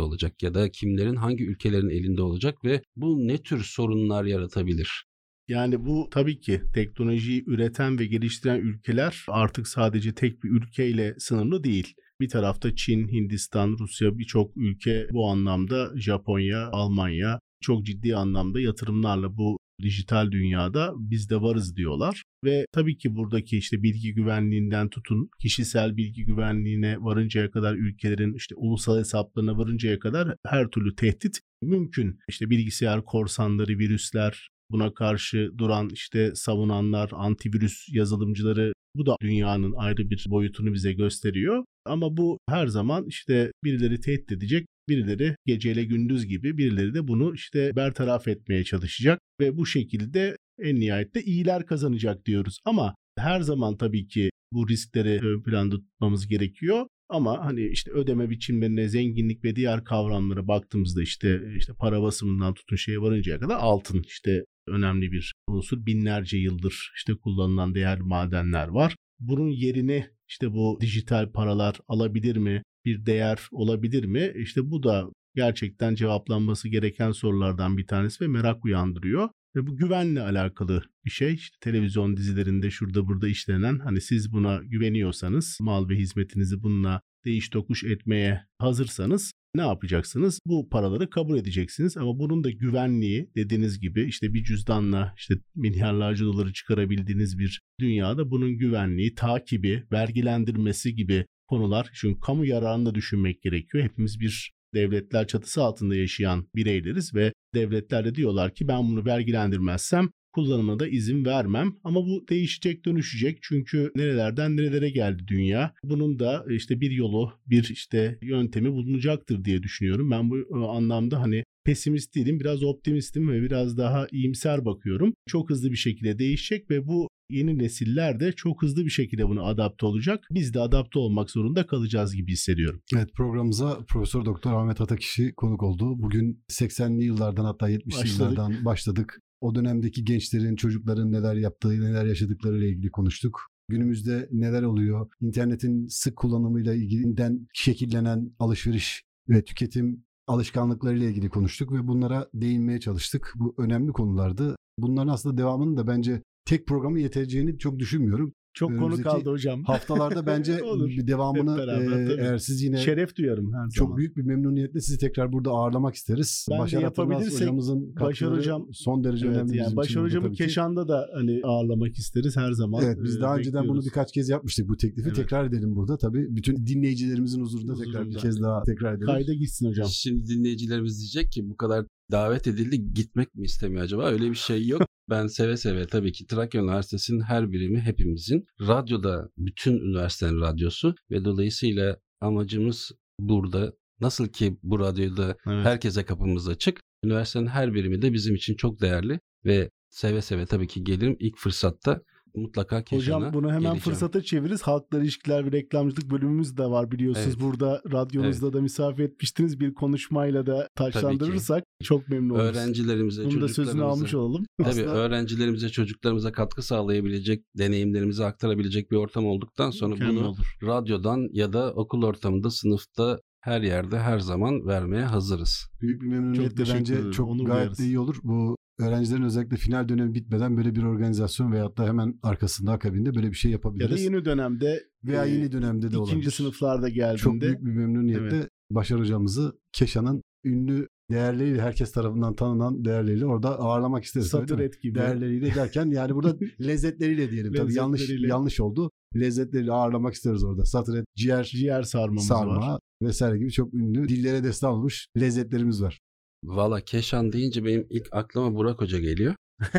olacak ya da kimlerin hangi ülkelerin elinde olacak ve bu ne tür sorunlar yaratabilir? Yani bu tabii ki teknolojiyi üreten ve geliştiren ülkeler artık sadece tek bir ülkeyle sınırlı değil. Bir tarafta Çin, Hindistan, Rusya birçok ülke bu anlamda Japonya, Almanya çok ciddi anlamda yatırımlarla bu dijital dünyada biz de varız diyorlar. Ve tabii ki buradaki işte bilgi güvenliğinden tutun kişisel bilgi güvenliğine varıncaya kadar ülkelerin işte ulusal hesaplarına varıncaya kadar her türlü tehdit mümkün. İşte bilgisayar korsanları, virüsler, buna karşı duran işte savunanlar, antivirüs yazılımcıları bu da dünyanın ayrı bir boyutunu bize gösteriyor. Ama bu her zaman işte birileri tehdit edecek, birileri geceyle gündüz gibi birileri de bunu işte bertaraf etmeye çalışacak ve bu şekilde en nihayette iyiler kazanacak diyoruz. Ama her zaman tabii ki bu riskleri ön planda tutmamız gerekiyor. Ama hani işte ödeme biçimlerine, zenginlik ve diğer kavramlara baktığımızda işte işte para basımından tutun şeye varıncaya kadar altın işte önemli bir unsur. Binlerce yıldır işte kullanılan değerli madenler var. Bunun yerini işte bu dijital paralar alabilir mi? Bir değer olabilir mi? İşte bu da gerçekten cevaplanması gereken sorulardan bir tanesi ve merak uyandırıyor. Ve bu güvenle alakalı bir şey. İşte televizyon dizilerinde şurada burada işlenen hani siz buna güveniyorsanız mal ve hizmetinizi bununla değiş tokuş etmeye hazırsanız ne yapacaksınız? Bu paraları kabul edeceksiniz ama bunun da güvenliği dediğiniz gibi işte bir cüzdanla işte milyarlarca doları çıkarabildiğiniz bir dünyada bunun güvenliği, takibi, vergilendirmesi gibi konular. Çünkü kamu yararını da düşünmek gerekiyor. Hepimiz bir devletler çatısı altında yaşayan bireyleriz ve devletler de diyorlar ki ben bunu vergilendirmezsem kullanımına da izin vermem. Ama bu değişecek, dönüşecek. Çünkü nerelerden nerelere geldi dünya. Bunun da işte bir yolu, bir işte yöntemi bulunacaktır diye düşünüyorum. Ben bu anlamda hani pesimist değilim. Biraz optimistim ve biraz daha iyimser bakıyorum. Çok hızlı bir şekilde değişecek ve bu yeni nesiller de çok hızlı bir şekilde buna adapte olacak. Biz de adapte olmak zorunda kalacağız gibi hissediyorum. Evet programımıza Profesör Doktor Ahmet Atakişi konuk oldu. Bugün 80'li yıllardan hatta 70'li Başladık. yıllardan başladık. O dönemdeki gençlerin, çocukların neler yaptığı, neler yaşadıkları ile ilgili konuştuk. Günümüzde neler oluyor? İnternetin sık kullanımıyla ilgilinden şekillenen alışveriş ve tüketim alışkanlıklarıyla ilgili konuştuk ve bunlara değinmeye çalıştık. Bu önemli konulardı. Bunların aslında devamının da bence tek programı yeteceğini çok düşünmüyorum. Çok konu kaldı hocam. Haftalarda <laughs> bence Olur. bir devamını beraber, e, tabii. eğer siz yine Şeref duyarım her çok zaman. büyük bir memnuniyetle sizi tekrar burada ağırlamak isteriz. Bence Başar yapabilirsek hocamızın Başar katkıları hocam- son derece Evet, önemli yani bizim Başar hocamı tabii ki. Keşan'da da hani ağırlamak isteriz her zaman. Evet biz daha önceden bunu birkaç kez yapmıştık bu teklifi. Evet. Tekrar edelim burada tabii. Bütün dinleyicilerimizin huzurunda tekrar bir Huzurunda. kez daha tekrar edelim. Kayda gitsin hocam. Şimdi dinleyicilerimiz diyecek ki bu kadar davet edildi gitmek mi istemiyor acaba? Öyle bir şey yok. <laughs> Ben seve seve tabii ki Trakya Üniversitesi'nin her birimi hepimizin. Radyoda bütün üniversitenin radyosu ve dolayısıyla amacımız burada nasıl ki bu radyoda Evet. herkese kapımız açık. Üniversitenin her birimi de bizim için çok değerli ve seve seve tabii ki gelirim ilk fırsatta mutlaka Keşan'a Hocam bunu hemen geleceğim. fırsata çeviririz. Halkla ilişkiler ve reklamcılık bölümümüz de var biliyorsunuz. Evet. Burada radyonuzda da misafir etmiştiniz. Bir konuşmayla da taçlandırırsak çok memnun oluruz. öğrencilerimize, Bunu da sözünü çocuklarımıza- almış olalım. Tabii Aslında- öğrencilerimize, çocuklarımıza katkı sağlayabilecek, deneyimlerimizi aktarabilecek bir ortam olduktan sonra Mükemmel bunu olur. radyodan ya da okul ortamında, sınıfta her yerde her zaman vermeye hazırız. Büyük bir memnuniyetle bence çok Onur gayet duyarız. de iyi olur. Bu öğrencilerin özellikle final dönemi bitmeden böyle bir organizasyon veyahut da hemen arkasında akabinde böyle bir şey Ya yapabiliriz. da yeni dönemde Veya e, yeni dönemde de olabilir. ikinci sınıflarda geldiğinde Çok büyük bir memnuniyetle Başar hocamızı Keşan'ın ünlü değerleriyle herkes tarafından tanınan değerleriyle orada ağırlamak isteriz. satır et gibi. Değerleriyle derken yani burada <laughs> lezzetleriyle diyelim. Tabii yanlış yanlış oldu. Lezzetleriyle ağırlamak isteriz orada. Satır et, ciğer, Ciğer sarmamız sarma var. vesaire gibi çok ünlü dillere destan olmuş lezzetlerimiz var. Valla Keşan deyince benim ilk aklıma Burak Hoca geliyor. <laughs>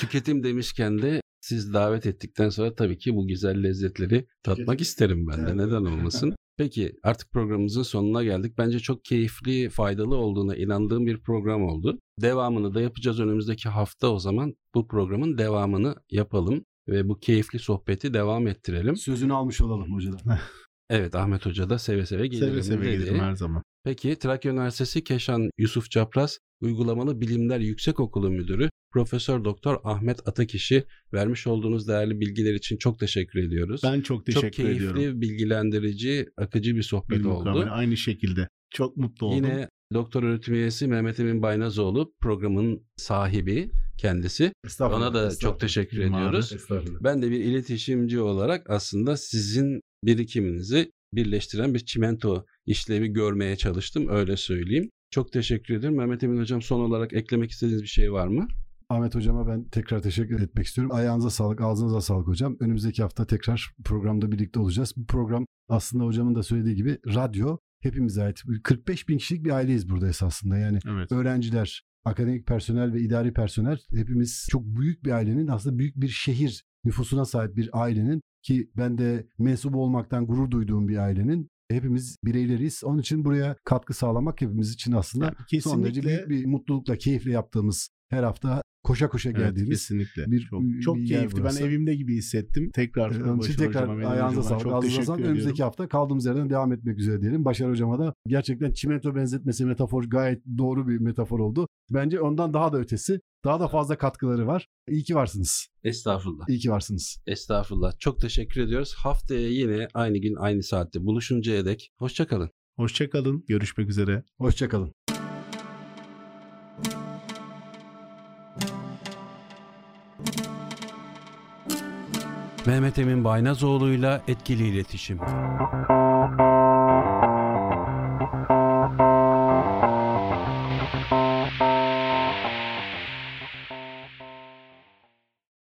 Tüketim demişken de siz davet ettikten sonra tabii ki bu güzel lezzetleri tatmak isterim ben de. Evet. Neden olmasın? <laughs> Peki artık programımızın sonuna geldik. Bence çok keyifli, faydalı olduğuna inandığım bir program oldu. Devamını da yapacağız önümüzdeki hafta o zaman. Bu programın devamını yapalım ve bu keyifli sohbeti devam ettirelim. Sözünü almış olalım hocadan. Evet Ahmet Hoca da seve seve gelirim Seve seve gelirim her zaman. Peki Trakya Üniversitesi Keşan Yusuf Çapraz Uygulamalı Bilimler Yüksekokulu Müdürü Profesör Doktor Ahmet Atakişi vermiş olduğunuz değerli bilgiler için çok teşekkür ediyoruz. Ben çok teşekkür çok keyifli, ediyorum. bilgilendirici, akıcı bir sohbet Bir oldu. mukabele aynı şekilde. Çok mutlu oldum. Yine doktor öğretim üyesi Mehmet Emin Baynazoğlu programın sahibi kendisi. Ona da çok teşekkür ediyoruz. Ben de bir iletişimci olarak aslında sizin birikiminizi birleştiren bir çimento işlevi görmeye çalıştım öyle söyleyeyim. Çok teşekkür ederim. Mehmet Emin Hocam son olarak eklemek istediğiniz bir şey var mı? Ahmet hocama ben tekrar teşekkür etmek istiyorum. Ayağınıza sağlık, ağzınıza sağlık hocam. Önümüzdeki hafta tekrar programda birlikte olacağız. Bu program aslında hocamın da söylediği gibi radyo hepimize ait. 45 bin kişilik bir aileyiz burada esasında. Yani Evet. öğrenciler, akademik personel ve idari personel hepimiz çok büyük bir ailenin aslında büyük bir şehir nüfusuna sahip bir ailenin ki ben de mensup olmaktan gurur duyduğum bir ailenin hepimiz bireyleriyiz. Onun için buraya katkı sağlamak hepimiz için aslında Yani son derece büyük bir mutlulukla, keyifle yaptığımız her hafta koşa koşa Evet, geldiğimiz kesinlikle. bir- çok, bir çok yer keyifli. Ben burası. evimde gibi hissettim. Tekrar Onun için Başar tekrar hocama, ayağınıza sağlık, çok ağzınıza teşekkür sağlık. ediyorum. Önümüzdeki hafta kaldığımız yerden devam etmek üzere diyelim. Başar hocama da gerçekten çimento benzetmesi metafor gayet doğru bir metafor oldu. Bence ondan daha da ötesi, daha da fazla katkıları var. İyi ki varsınız. Estağfurullah. İyi ki varsınız. Estağfurullah. Çok teşekkür ediyoruz. Haftaya yine aynı gün aynı saatte buluşuncaya dek hoşçakalın. Hoşçakalın. Görüşmek üzere. Hoşçakalın. Mehmet Emin Baynazoğlu'yla etkili iletişim.